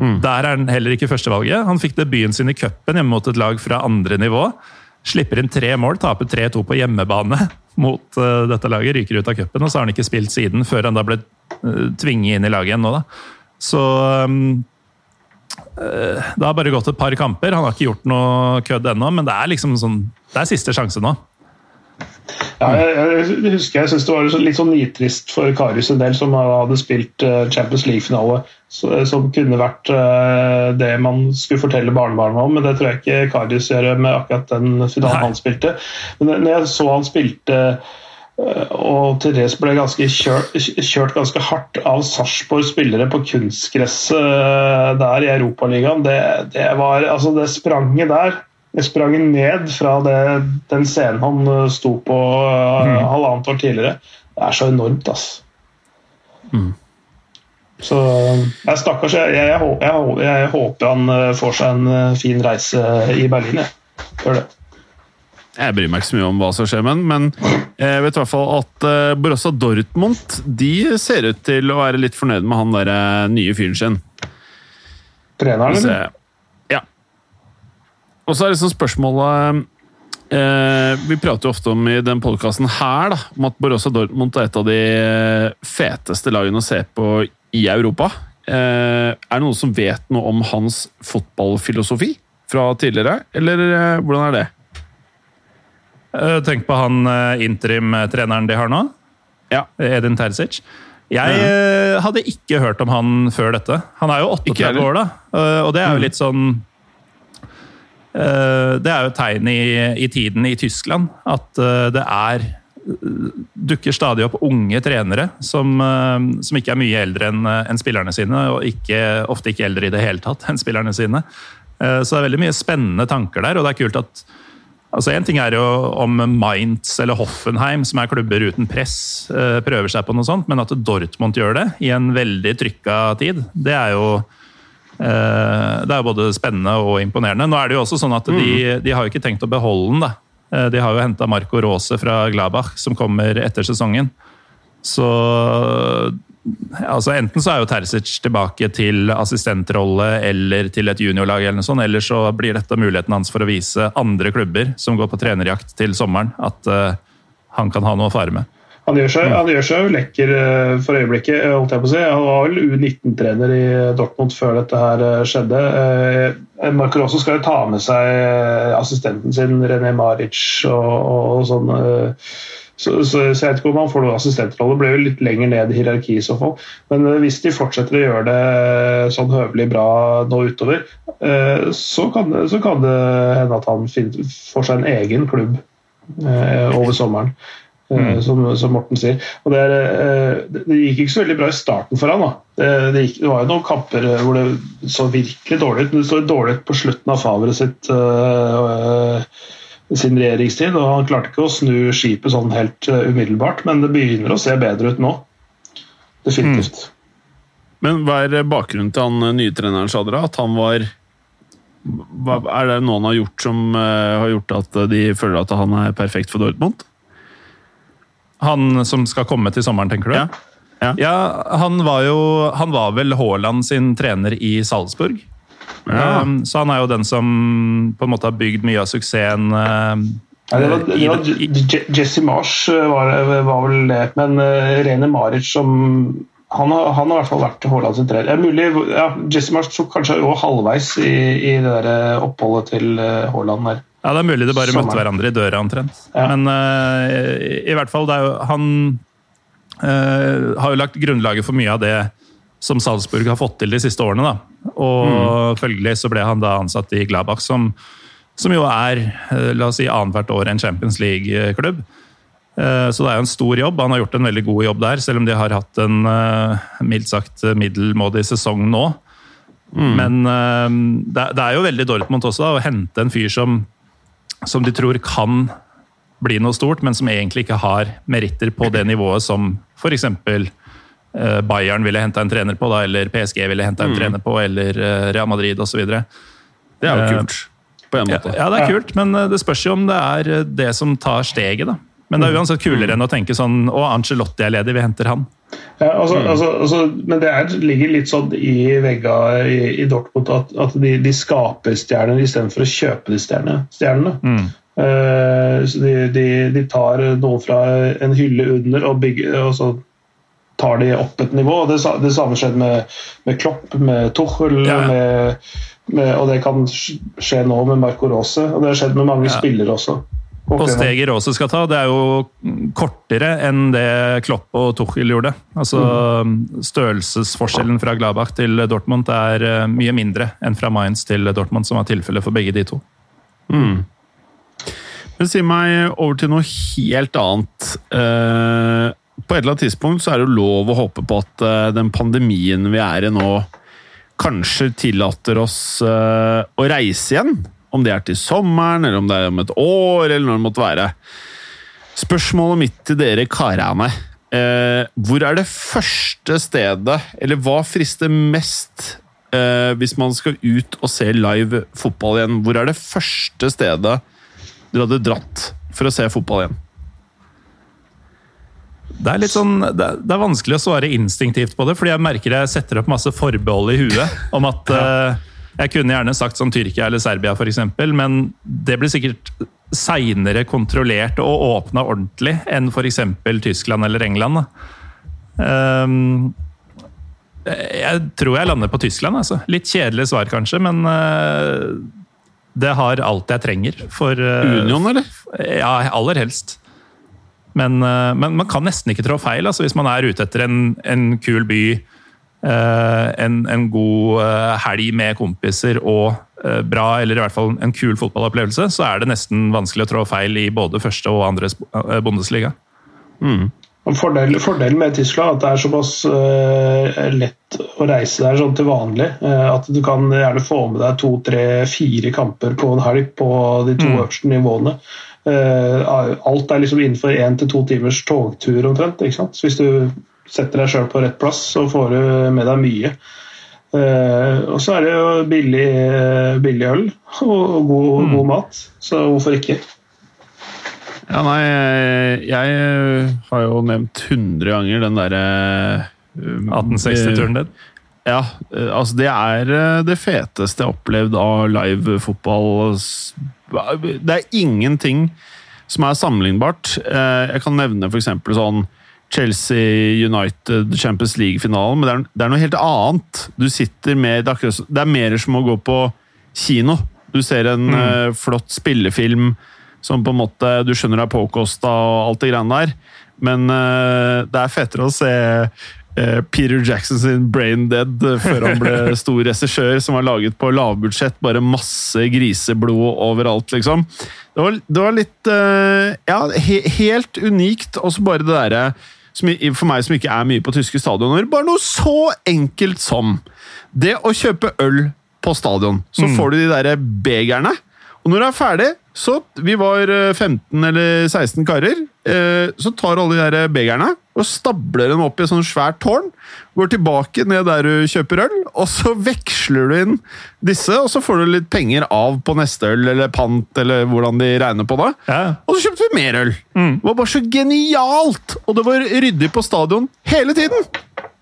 Mm. Der er han heller ikke førstevalget. Han fikk debuten sin i cupen hjemme mot et lag fra andre nivå. Slipper inn tre mål, taper 3-2 på hjemmebane mot uh, dette laget. Ryker ut av cupen, og så har han ikke spilt siden, før han da ble uh, tvinget inn i laget igjen nå. da. Så um, Det har bare gått et par kamper. Han har ikke gjort noe kødd ennå, men det er liksom sånn, det er siste sjanse nå. Ja, jeg, jeg husker jeg synes det var litt sånn nitrist for Karius en del, som hadde spilt eh, Champions League-finale. Som kunne vært eh, det man skulle fortelle barnebarna om, men det tror jeg ikke Karius gjør med akkurat den finalen han spilte. Men når jeg så han spilte eh, og Therese ble ganske kjørt, kjørt ganske hardt av Sarpsborg spillere på kunstgresset der i Europaligaen. Det, det, var, altså det spranget der jeg sprang ned fra det, den scenen han eh, sto på uh, mm. halvannet år tidligere. Det er så enormt, ass. Mm. Så jeg stakkars. Jeg, jeg, jeg, jeg, håper han eh, får seg en fin reise i Berlin. Jeg. Gjør det. Jeg bryr meg ikke så mye om hva som skjer med men jeg vet i hvert fall at Borussia Dortmund de ser ut til å være litt fornøyd med han der nye fyren sin. Treneren, eller? Og så er liksom spørsmålet eh, Vi prater jo ofte om i den podkasten her da, om at Borussia Dortmund er et av de feteste lagene å se på i Europa. Eh, er det noen som vet noe om hans fotballfilosofi fra tidligere, eller eh, hvordan er det? Eh, tenk på han eh, interim-treneren de har nå. Ja. Edin Terzic. Jeg ja. hadde ikke hørt om han før dette. Han er jo 38 år, da. Og det er jo mm. litt sånn Eh, det er jo et tegn i, i, tiden i Tyskland at eh, det er dukker stadig opp unge trenere som, eh, som ikke er mye eldre enn en spillerne sine, og ikke, ofte ikke eldre i det hele tatt enn spillerne sine. Så det er veldig mye spennende tanker der, og det er kult at altså En ting er jo om Mainz eller Hoffenheim, som er klubber uten press, prøver seg på noe sånt, men at Dortmund gjør det i en veldig trykka tid, det er jo Eh, det er både spennende og imponerende. Nå er det jo også sånn at De, mm. de har jo ikke tenkt å beholde den. da. Eh, de har jo henta Marco Rose fra Glabach, som kommer etter sesongen. Så altså Enten så er jo Terzic tilbake til assistentrolle eller til et juniorlag, eller noe sånt, eller så blir dette muligheten hans for å vise andre klubber som går på trenerjakt til sommeren, at uh, han kan ha noe å fare med. Han gjør seg, han gjør seg jo lekker eh, for øyeblikket, eh, holdt jeg på å si. Han var vel U19-trener i Dortmund før dette her eh, skjedde. Marco Rosso skal jo ta med seg assistenten sin, René Maric, og, og sånn. Så, så, jeg vet ikke om han får noen assistentrolle. Det blir jo litt lenger ned i hierarkiet i så fall. Men hvis de fortsetter å gjøre det sånn høvelig bra nå utover, så kan, det, så kan det hende at han får seg en egen klubb over sommeren. Eh, mm. Som, som, Morten sier. Og det, er, eh, det, gikk ikke så veldig bra i starten for han da. Det, det, gikk, det var jo noen kamper eh, hvor det så virkelig dårlig ut. Men det så dårlig ut på slutten av Favre sitt øh, sin regjeringstid. og Han klarte ikke å snu skipet sånn helt umiddelbart, men det begynner å se bedre ut nå. Definitivt. Mm. Men hva er bakgrunnen til han nye treneren, Shadra? At han var Er det noe han har gjort som har gjort at de føler at han er perfekt for Dortmund? Han som skal komme til sommeren, tenker du? Ja. ja. ja han var jo Han var vel Haaland sin trener i Salzburg. Ja. Um, så han er jo den som på en måte har bygd mye av suksessen. Uh, ja, det var, det var, Jesse Marsh uh, var, var, vel det, men uh, Rene Maric som han har, han har, i hvert fall vært Haaland sin trener. Mulig, ja, Jesse Marsh tok kanskje òg halvveis i, i, det der uh, oppholdet til Haaland der. Ja, det er mulig de bare Sommeren. møtte hverandre i døra omtrent. Ja. Men uh, i, i, hvert fall, jo, han uh, har jo lagt grunnlaget for mye av det som Salzburg har fått til de siste årene. Da. Og mm. følgelig så ble han da ansatt i Gladbach, som, som jo er uh, la oss si, annethvert år en Champions League-klubb. Så det er jo en stor jobb. Han har gjort en veldig god jobb der, selv om de har hatt en mildt sagt middelmådig sesong nå. Mm. Men det, er jo veldig Dortmund også da, å hente en fyr som som de tror kan bli noe stort, men som egentlig ikke har meritter på det nivået som f.eks. Eh, Bayern ville henta en trener på, da, eller PSG ville henta en mm. trener på, eller eh, Real Madrid osv. Det er jo kult, på en måte. Ja, ja, det er kult, men det spørs jo om det er det som tar steget. da. Men det er mm. uansett kulere enn å tenke sånn Å, Angelotti er ledig, vi henter han. Ja, altså, mm. altså, altså, men det er, ligger litt sånn i vegga i, i, Dortmund at, at de, de, skaper stjerner istedenfor å kjøpe de stjernene. Mm. Uh, så de, de, de, tar noe fra en hylle under og, bygger, og så tar de opp et nivå. Det, det samme skjedde med, med Klopp, med Tuchel, ja. med, med, og det kan skje nå med Marco Rose. Og det har skjedd med mange ja. spillere også. Og steget Rose skal ta, det er jo kortere enn det Klopp og Tuchel gjorde. Altså mm. Størrelsesforskjellen fra Gladbach til Dortmund er eh, mye mindre enn fra Mainz til Dortmund, som var tilfellet for begge de to. Mm. Men si meg over til noe helt annet. Eh, på et eller annet tidspunkt så er det jo lov å håpe på at eh, den pandemien vi er i nå, kanskje tillater oss å reise igjen om det er til sommeren, eller om det er om et år, eller når det måtte være. Spørsmålet mitt til dere karene eh, Hvor er det første stedet, eller hva frister mest eh, hvis man skal ut og se live fotball igjen? Hvor er det første stedet dere hadde dratt for å se fotball igjen? Det er litt sånn, det er, vanskelig å svare instinktivt på det, fordi jeg merker jeg setter opp masse forbehold i huet. om at uh, jeg kunne gjerne sagt som Tyrkia eller Serbia, f.eks., men det blir sikkert seinere kontrollert og åpna ordentlig enn f.eks. Tyskland eller England. Um, jeg tror jeg lander på Tyskland. Altså. Litt kjedelig svar, kanskje, men uh, det har alt jeg trenger. For, uh, Union, eller? Ja, aller helst. Men, uh, men, man kan nesten ikke trå feil altså, hvis man er ute etter en, en kul by en, en, god eh, helg med kompiser og eh, bra, eller i hvert fall en kul fotballopplevelse, så er det nesten vanskelig å trå feil i både første og andre Bundesliga. Mm. Fordelen fordel med Tyskland er at det er såpass uh, lett å reise der sånn til vanlig. Uh, at du kan gjerne få med deg to, tre, fire kamper på en helg på de to mm. øverste nivåene. Uh, alt er liksom innenfor én til to timers togtur omtrent. ikke sant? Så hvis du setter deg sjøl på rett plass, så får du med deg mye. Uh, og så er det jo billig, billig øl og god, mm. god, mat, så hvorfor ikke? Ja, nei, jeg har jo nevnt 100 ganger den derre uh, 1860-turen din. Ja, uh, altså det er eh, det feteste jeg har opplevd av live fotball. Det er ingenting som er sammenlignbart. Jeg kan nevne f.eks. sånn Chelsea United Champions League-finalen, men det er, det er, noe helt annet. Du sitter med, det er, det er mer som å gå på kino. Du ser en mm. uh, flott spillefilm som på en måte du skjønner er påkosta og alt det greiene der, men uh, det er fetere å se uh, Peter Jackson sin 'Brain Dead' før han ble *laughs* stor regissør, som var laget på lavbudsjett, bare masse griseblod overalt, liksom. Det var, det var litt Ja, he, helt unikt. Og så bare det derre for meg som ikke er mye på tyske stadioner, bare noe så enkelt som det å kjøpe øl på stadion. Så mm. får du de derre begerne. Og når det er ferdig, så Vi var 15 eh, eller 16 karer. Eh, så tar alle de der begerne og stabler dem opp i et sånt svært tårn. Går tilbake ned der du kjøper øl, og så veksler du inn disse, og så får du litt penger av på neste øl eller pant, eller hvordan de regner på det. Ja. Og så kjøpte vi mer øl. Mm. Det var bare så genialt! Og det var ryddig på stadion hele tiden!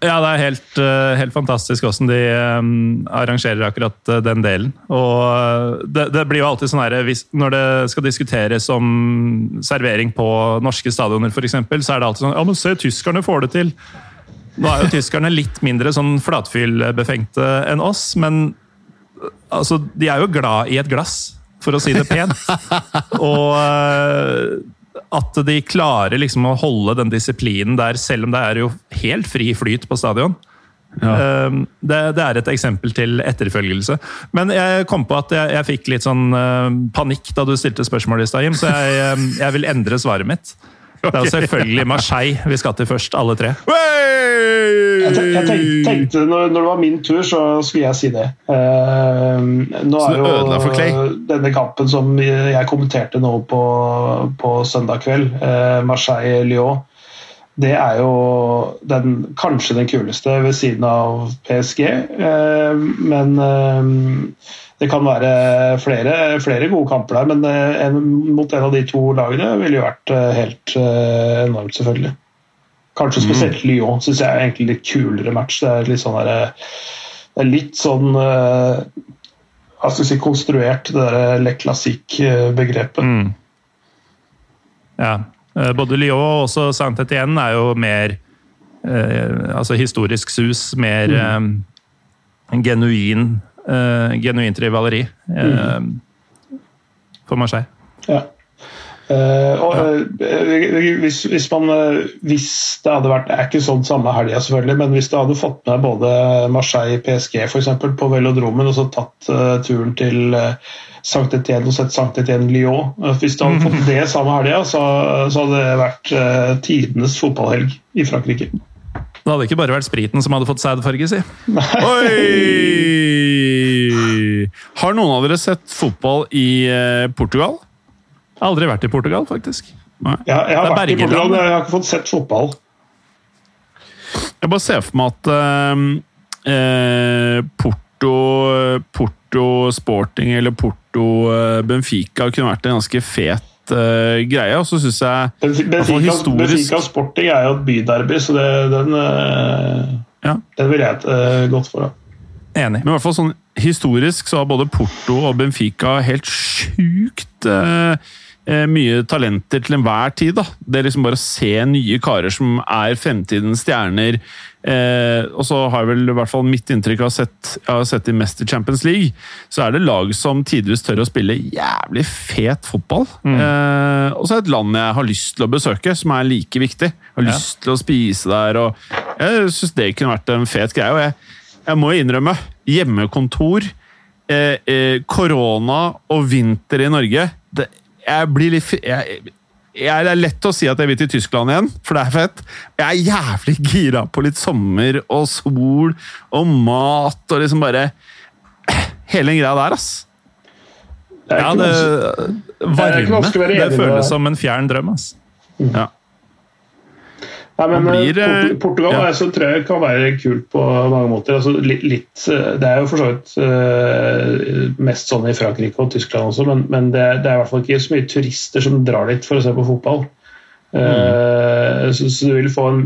Ja, det er helt, eh, helt fantastisk hvordan de um, arrangerer akkurat uh, den delen. Og det, det, blir jo alltid sånn her Når det skal diskuteres om servering på norske stadioner, f.eks., så er det alltid sånn Ja, men se, tyskerne får det til! Nå er jo tyskerne litt mindre sånn flatfyllbefengte enn oss, men altså, de er jo glad i et glass, for å si det pent. *laughs* Og at de klarer liksom å holde den disiplinen der, selv om det er jo helt fri flyt på stadion. Ja. Ehm, det, det, er et eksempel til etterfølgelse. Men jeg kom på at jeg, jeg fikk litt sånn uh, panikk da du stilte spørsmålet i stad, så jeg, ehm, jeg, vil endre svaret mitt. Det er jo selvfølgelig Marseille vi skal til først, alle tre. Jeg, jeg tenkte, når, når, det var min tur, så skulle jeg si det. Uh, nå er jo denne kampen som jeg kommenterte nå på, på søndag kveld, uh, Marseille-Lyon, det er jo den, kanskje den kuleste ved siden av PSG. Uh, men det kan være flere, flere, gode kamper der, men en, mot en av de to lagene ville jo vært helt enormt, selvfølgelig. Kanskje mm. spesielt Lyon syns jeg er egentlig litt kulere match. Det er litt sånn, der, det er litt sånn hva skal si, konstruert, det der Le Classique-begrepet. Mm. Ja. Eh, både Lyon og også Saint-Étienne er jo mer eh, altså historisk sus, mer mm. eh, genuin, genuint rivaleri mm. for Marseille. Ja. Uh, og, uh, hvis, hvis, man, uh, hvis, det hadde vært Det er ikke sånn samme helga, selvfølgelig, men hvis du hadde fått med både Marseille PSG for eksempel, på velodromen og så tatt turen til Sankt Etienne og sett Sankt Etienne Lyon Hvis du hadde fått *laughs* det samme helga, så, så, hadde det vært tidenes fotballhelg i Frankrike. Det hadde ikke bare vært spriten som hadde fått sædfarge, si. Oi! Har noen av dere sett fotball i Portugal? Aldri vært i Portugal, faktisk. Ja, jeg har vært i Portugal, men jeg har ikke fått sett fotball. Jeg bare ser for meg at uh, Porto, Porto Sporting eller Porto uh, Benfica kunne vært en ganske fet uh, greie. Og så syns jeg Benfica, historisk... Benfica Sporting er jo et byderby, så det, den, ja. den vil jeg godt for. Da. Enig. Men i hvert fall sånn historisk så har både Porto og Benfica helt sjukt uh, Eh, mye talenter til enhver tid. da. Det er liksom bare å se nye karer som er fremtidens stjerner. Eh, og så har jeg vel i hvert fall mitt inntrykk av sett, jeg har sett i Mester Champions League, så er det lag som tidvis tør å spille jævlig fet fotball. Mm. Eh, og så er det et land jeg har lyst til å besøke, som er like viktig. Jeg har lyst ja. til å spise der, og jeg syns det kunne vært en fet greie. Og jeg, jeg må innrømme, hjemmekontor, eh, eh, korona og vinter i Norge det jeg blir litt jeg, jeg, Det er lett å si at jeg vil til Tyskland igjen, for det er fett. Jeg er jævlig *laughs* gira på litt sommer og sol og mat og liksom bare *clears throat* Hele den greia der, ass. Det ja, det varme. Det, det føles som en fjern drøm, ass. Ja. Nei, men blir, eh, Portugal ja. så tror jeg kan være kult på mange måter. Altså, litt, litt, eh, det er jo for så vidt mest sånn i Frankrike og Tyskland også, men, men det, det, er i hvert fall ikke så mye turister som drar dit for å se på fotball. Mm. Uh, så, så, du vil få en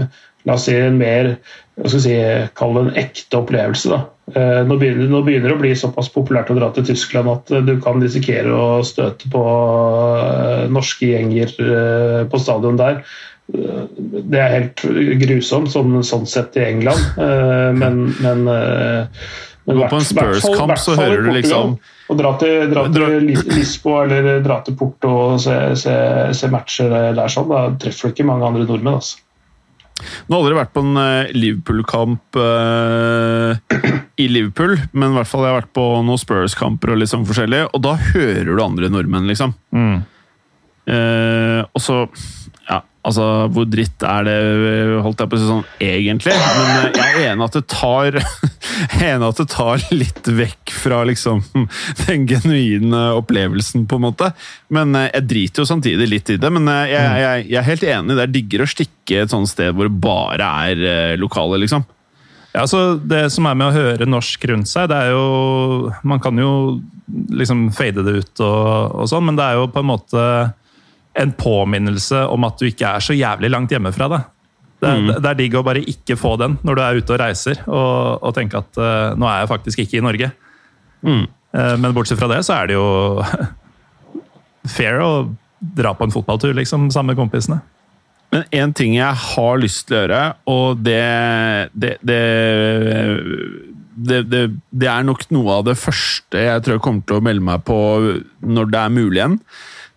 la oss si en mer hva skal si, Kall det en ekte opplevelse. da. Uh, nå, begynner, nå begynner det å bli såpass populært å dra til Tyskland at du kan risikere å støte på norske gjenger på stadion der det er helt grusomt sånn, sånn sett i England, uh, men, men, men På en Spurs-kamp så hører du liksom Å dra til, dra til Lisboa eller dra til Porto og se, se, se, matcher der sånn, da treffer du ikke mange andre nordmenn. altså. Nå har aldri vært på en uh, Liverpool-kamp uh, i Liverpool, men i hvert fall jeg har vært på noen Spurs-kamper og litt sånn forskjellig, og da hører du andre nordmenn, liksom. Mm. Uh, og så Altså, hvor dritt er det, holdt jeg på å si sånn, egentlig? Men eh, jeg er enig at det tar *laughs* enig at det tar litt vekk fra liksom *laughs* den genuine opplevelsen, på en måte. Men eh, jeg driter jo samtidig litt i det. Men eh, jeg, mm. jeg, jeg er helt enig, det er diggere å stikke et sånt sted hvor det bare er lokale, liksom. Ja, altså Det som er med å høre norsk rundt seg, det er jo Man kan jo liksom fade det ut og, og sånn, men det er jo på en måte en påminnelse om at du ikke er så jævlig langt hjemmefra. Det. Det, mm. det er digg å bare ikke få den når du er ute og reiser, og, og tenke at uh, nå er jeg faktisk ikke i Norge. Mm. Uh, men bortsett fra det, så er det jo *laughs* fair å dra på en fotballtur liksom, sammen med kompisene. Men én ting jeg har lyst til å gjøre, og det det, det, det det, er nok noe av det første jeg tror jeg kommer til å melde meg på når det er mulig igjen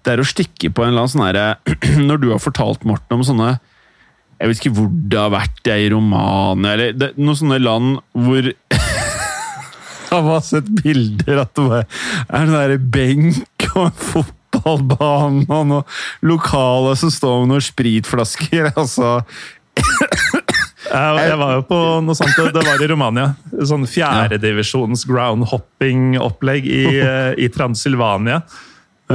det er å stikke på en eller annen sånn herre *clears throat* Når du har fortalt Morten om sånne Jeg vet ikke hvor det har vært, jeg i Romania eller det, noen sånne land hvor *laughs* Jeg har sett bilder at det bare er en der benk og en fotballbane og noen lokale som står med noen spritflasker. *laughs* altså jeg, var jo på noe sånt, det var i Romania. Sånn fjerdedivisjons groundhopping-opplegg i, *laughs* i Transylvania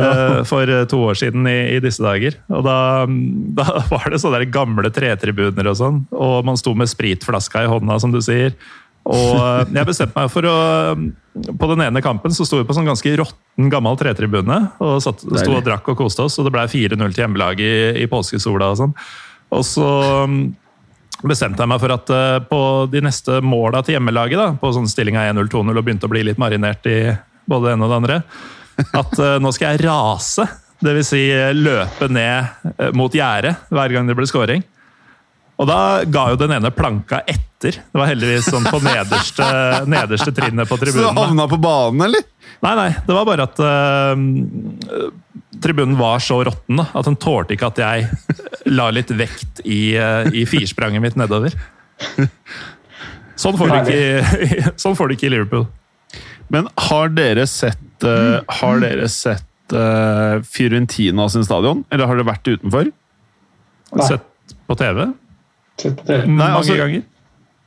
ja. Eh, for eh, to år siden i, i disse dager. Og da, *laughs* da, var det sånne gamle tretribuner og sånn, og man sto med spritflaska i hånda, som du sier. Og eh, jeg bestemte meg for å På den ene kampen så sto vi på sånn ganske råtten, gammel tretribune og satt, sto og drakk og koste oss, og det ble 4-0 til hjemmelaget i, i påskesola og sånn. Og så bestemte jeg meg for at på de neste måla til hjemmelaget, da, på sånn stillinga 1-0-2-0 og begynte å bli litt marinert i både det ene og det andre, at uh, nå skal jeg rase. Dvs. Si, løpe ned uh, mot gjerdet hver gang det blir scoring. Og da ga jo den ene planka etter. Det var heldigvis sånn på nederste, *laughs* nederste trinnet på tribunen. Så du havna på banen, eller? Nei, nei. Det var bare at uh, tribunen var så råtten at den tålte ikke at jeg la litt vekt i, uh, i firspranget mitt nedover. Sånn får, du ikke, *laughs* sånn får du ikke i Liverpool. Men har dere sett, uh, har dere sett uh, Fiorentina sin stadion, eller har dere vært utenfor? Nei. Sett på TV? Sett på TV. Nei, Mange altså, ganger.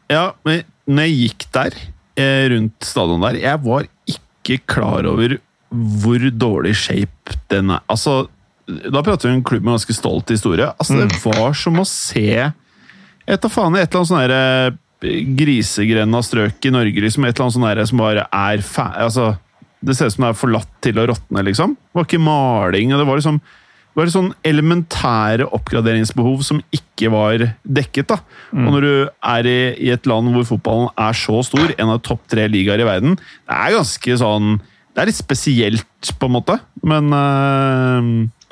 Ja, men når jeg gikk der, eh, rundt stadion der, jeg var ikke klar over hvor dårlig shape den er. Altså, da prater vi om en klubb med ganske stolt historie. Altså, Det mm. var som å se et av faen, et eller annet sånn derre grisegrenda strøk i Norge, liksom. Et eller annet sånt der som bare er altså, Det ser ut som det er forlatt til å råtne, liksom. Det var ikke maling. og det var liksom det var sånn elementære oppgraderingsbehov som ikke var dekket. da. Mm. Og når du er i, i, et land hvor fotballen er så stor, en av topp tre ligaer i verden, det er ganske sånn Det er litt spesielt, på en måte. Men øh,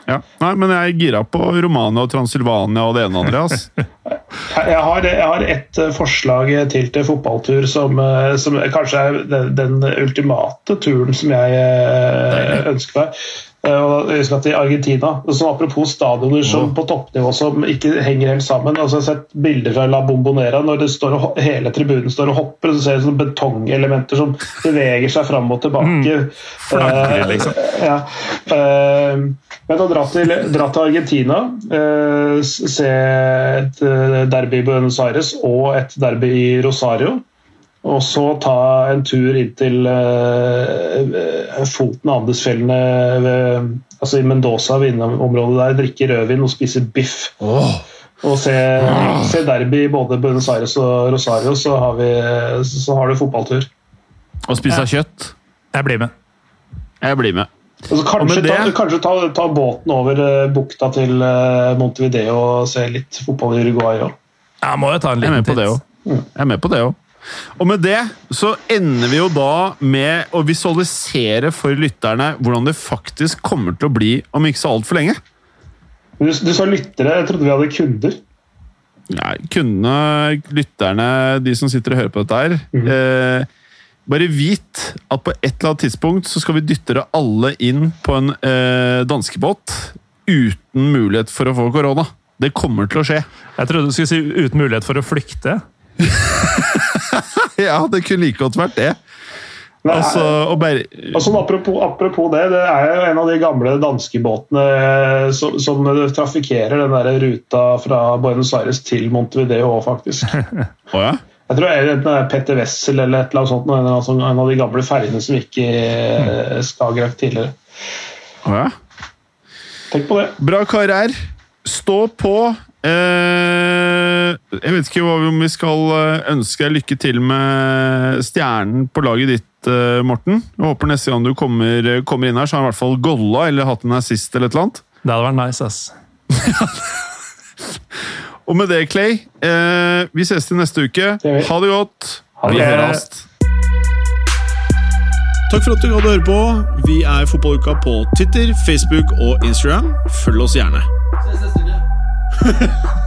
ja. Nei, men jeg er gira på Romania og Transylvania og det ene og andre. Altså. *laughs* Jeg har, jeg har et eh, forslag til til fotballtur som, eh, som kanskje er den, den, ultimate turen som jeg eh, ønsker meg. Jeg skal til Argentina. Så apropos stadioner som på toppnivå som ikke henger helt sammen. Altså, jeg har sett bilder fra La Bombonera når og, hele tribunen står og hopper. og Så ser du betongelementer som beveger seg fram og tilbake. Mm. Liksom. Uh, ja. uh, men å dra til, dra til Argentina, uh, se et derby i Buenos Aires og et derby i Rosario og så ta en tur inn til uh, foten av Andesfjellene, ved, altså i Mendoza, vinnerområdet der, drikke rødvin og spise biff. Oh. Og se, oh. se, derby i både Buenos Aires og Rosario, så har, vi, så har du fotballtur. Og spise ja. kjøtt? Jeg blir med. Jeg blir med. Altså, kanskje, det... ta, kanskje ta, ta, båten over uh, bukta til uh, Montevideo og se litt fotball i Uruguay òg. Jeg må jo ta en liten titt. Jeg er med på det òg. Og med det så ender vi jo da med å visualisere for lytterne hvordan det faktisk kommer til å bli om ikke så altfor lenge. Du, du sa lyttere, jeg trodde vi hadde kunder. Nei, kundene, lytterne, de som sitter og hører på dette her. Mm. Eh, bare vit at på et eller annet tidspunkt så skal vi dytte dere alle inn på en eh, danskebåt uten mulighet for å få korona. Det kommer til å skje. Jeg trodde du skulle si uten mulighet for å flykte. *laughs* *laughs* ja, det kunne like godt vært det. Altså, bare... altså, apropos, apropos, det, det er jo en av de gamle danskebåtene eh, som, som trafikkerer den der ruta fra Buenos Aires til Montevideo faktisk. *laughs* oh, ja? Jeg tror det er Petter Wessel eller et eller annet sånt, en, altså, en av de gamle ferjene som gikk i mm. Skagerrak tidligere. Oh, ja? Tenk på det. Bra karer. Stå på. Eh, jeg vet ikke om vi skal eh, ønske deg lykke til med stjernen på laget ditt, eh, Morten. Jeg håper neste gang du kommer, kommer inn her, så har han i hvert fall golla eller hatt en assist eller et eller annet. Det hadde vært nice, ass. *laughs* Og med det, Clay, eh, vi ses til neste uke. Ha det godt. Ha det. Vi høres. Takk for at du hadde høre på. Vi er Fotballuka på Twitter, Facebook og Instagram. Følg oss gjerne. Ses neste uke. *laughs*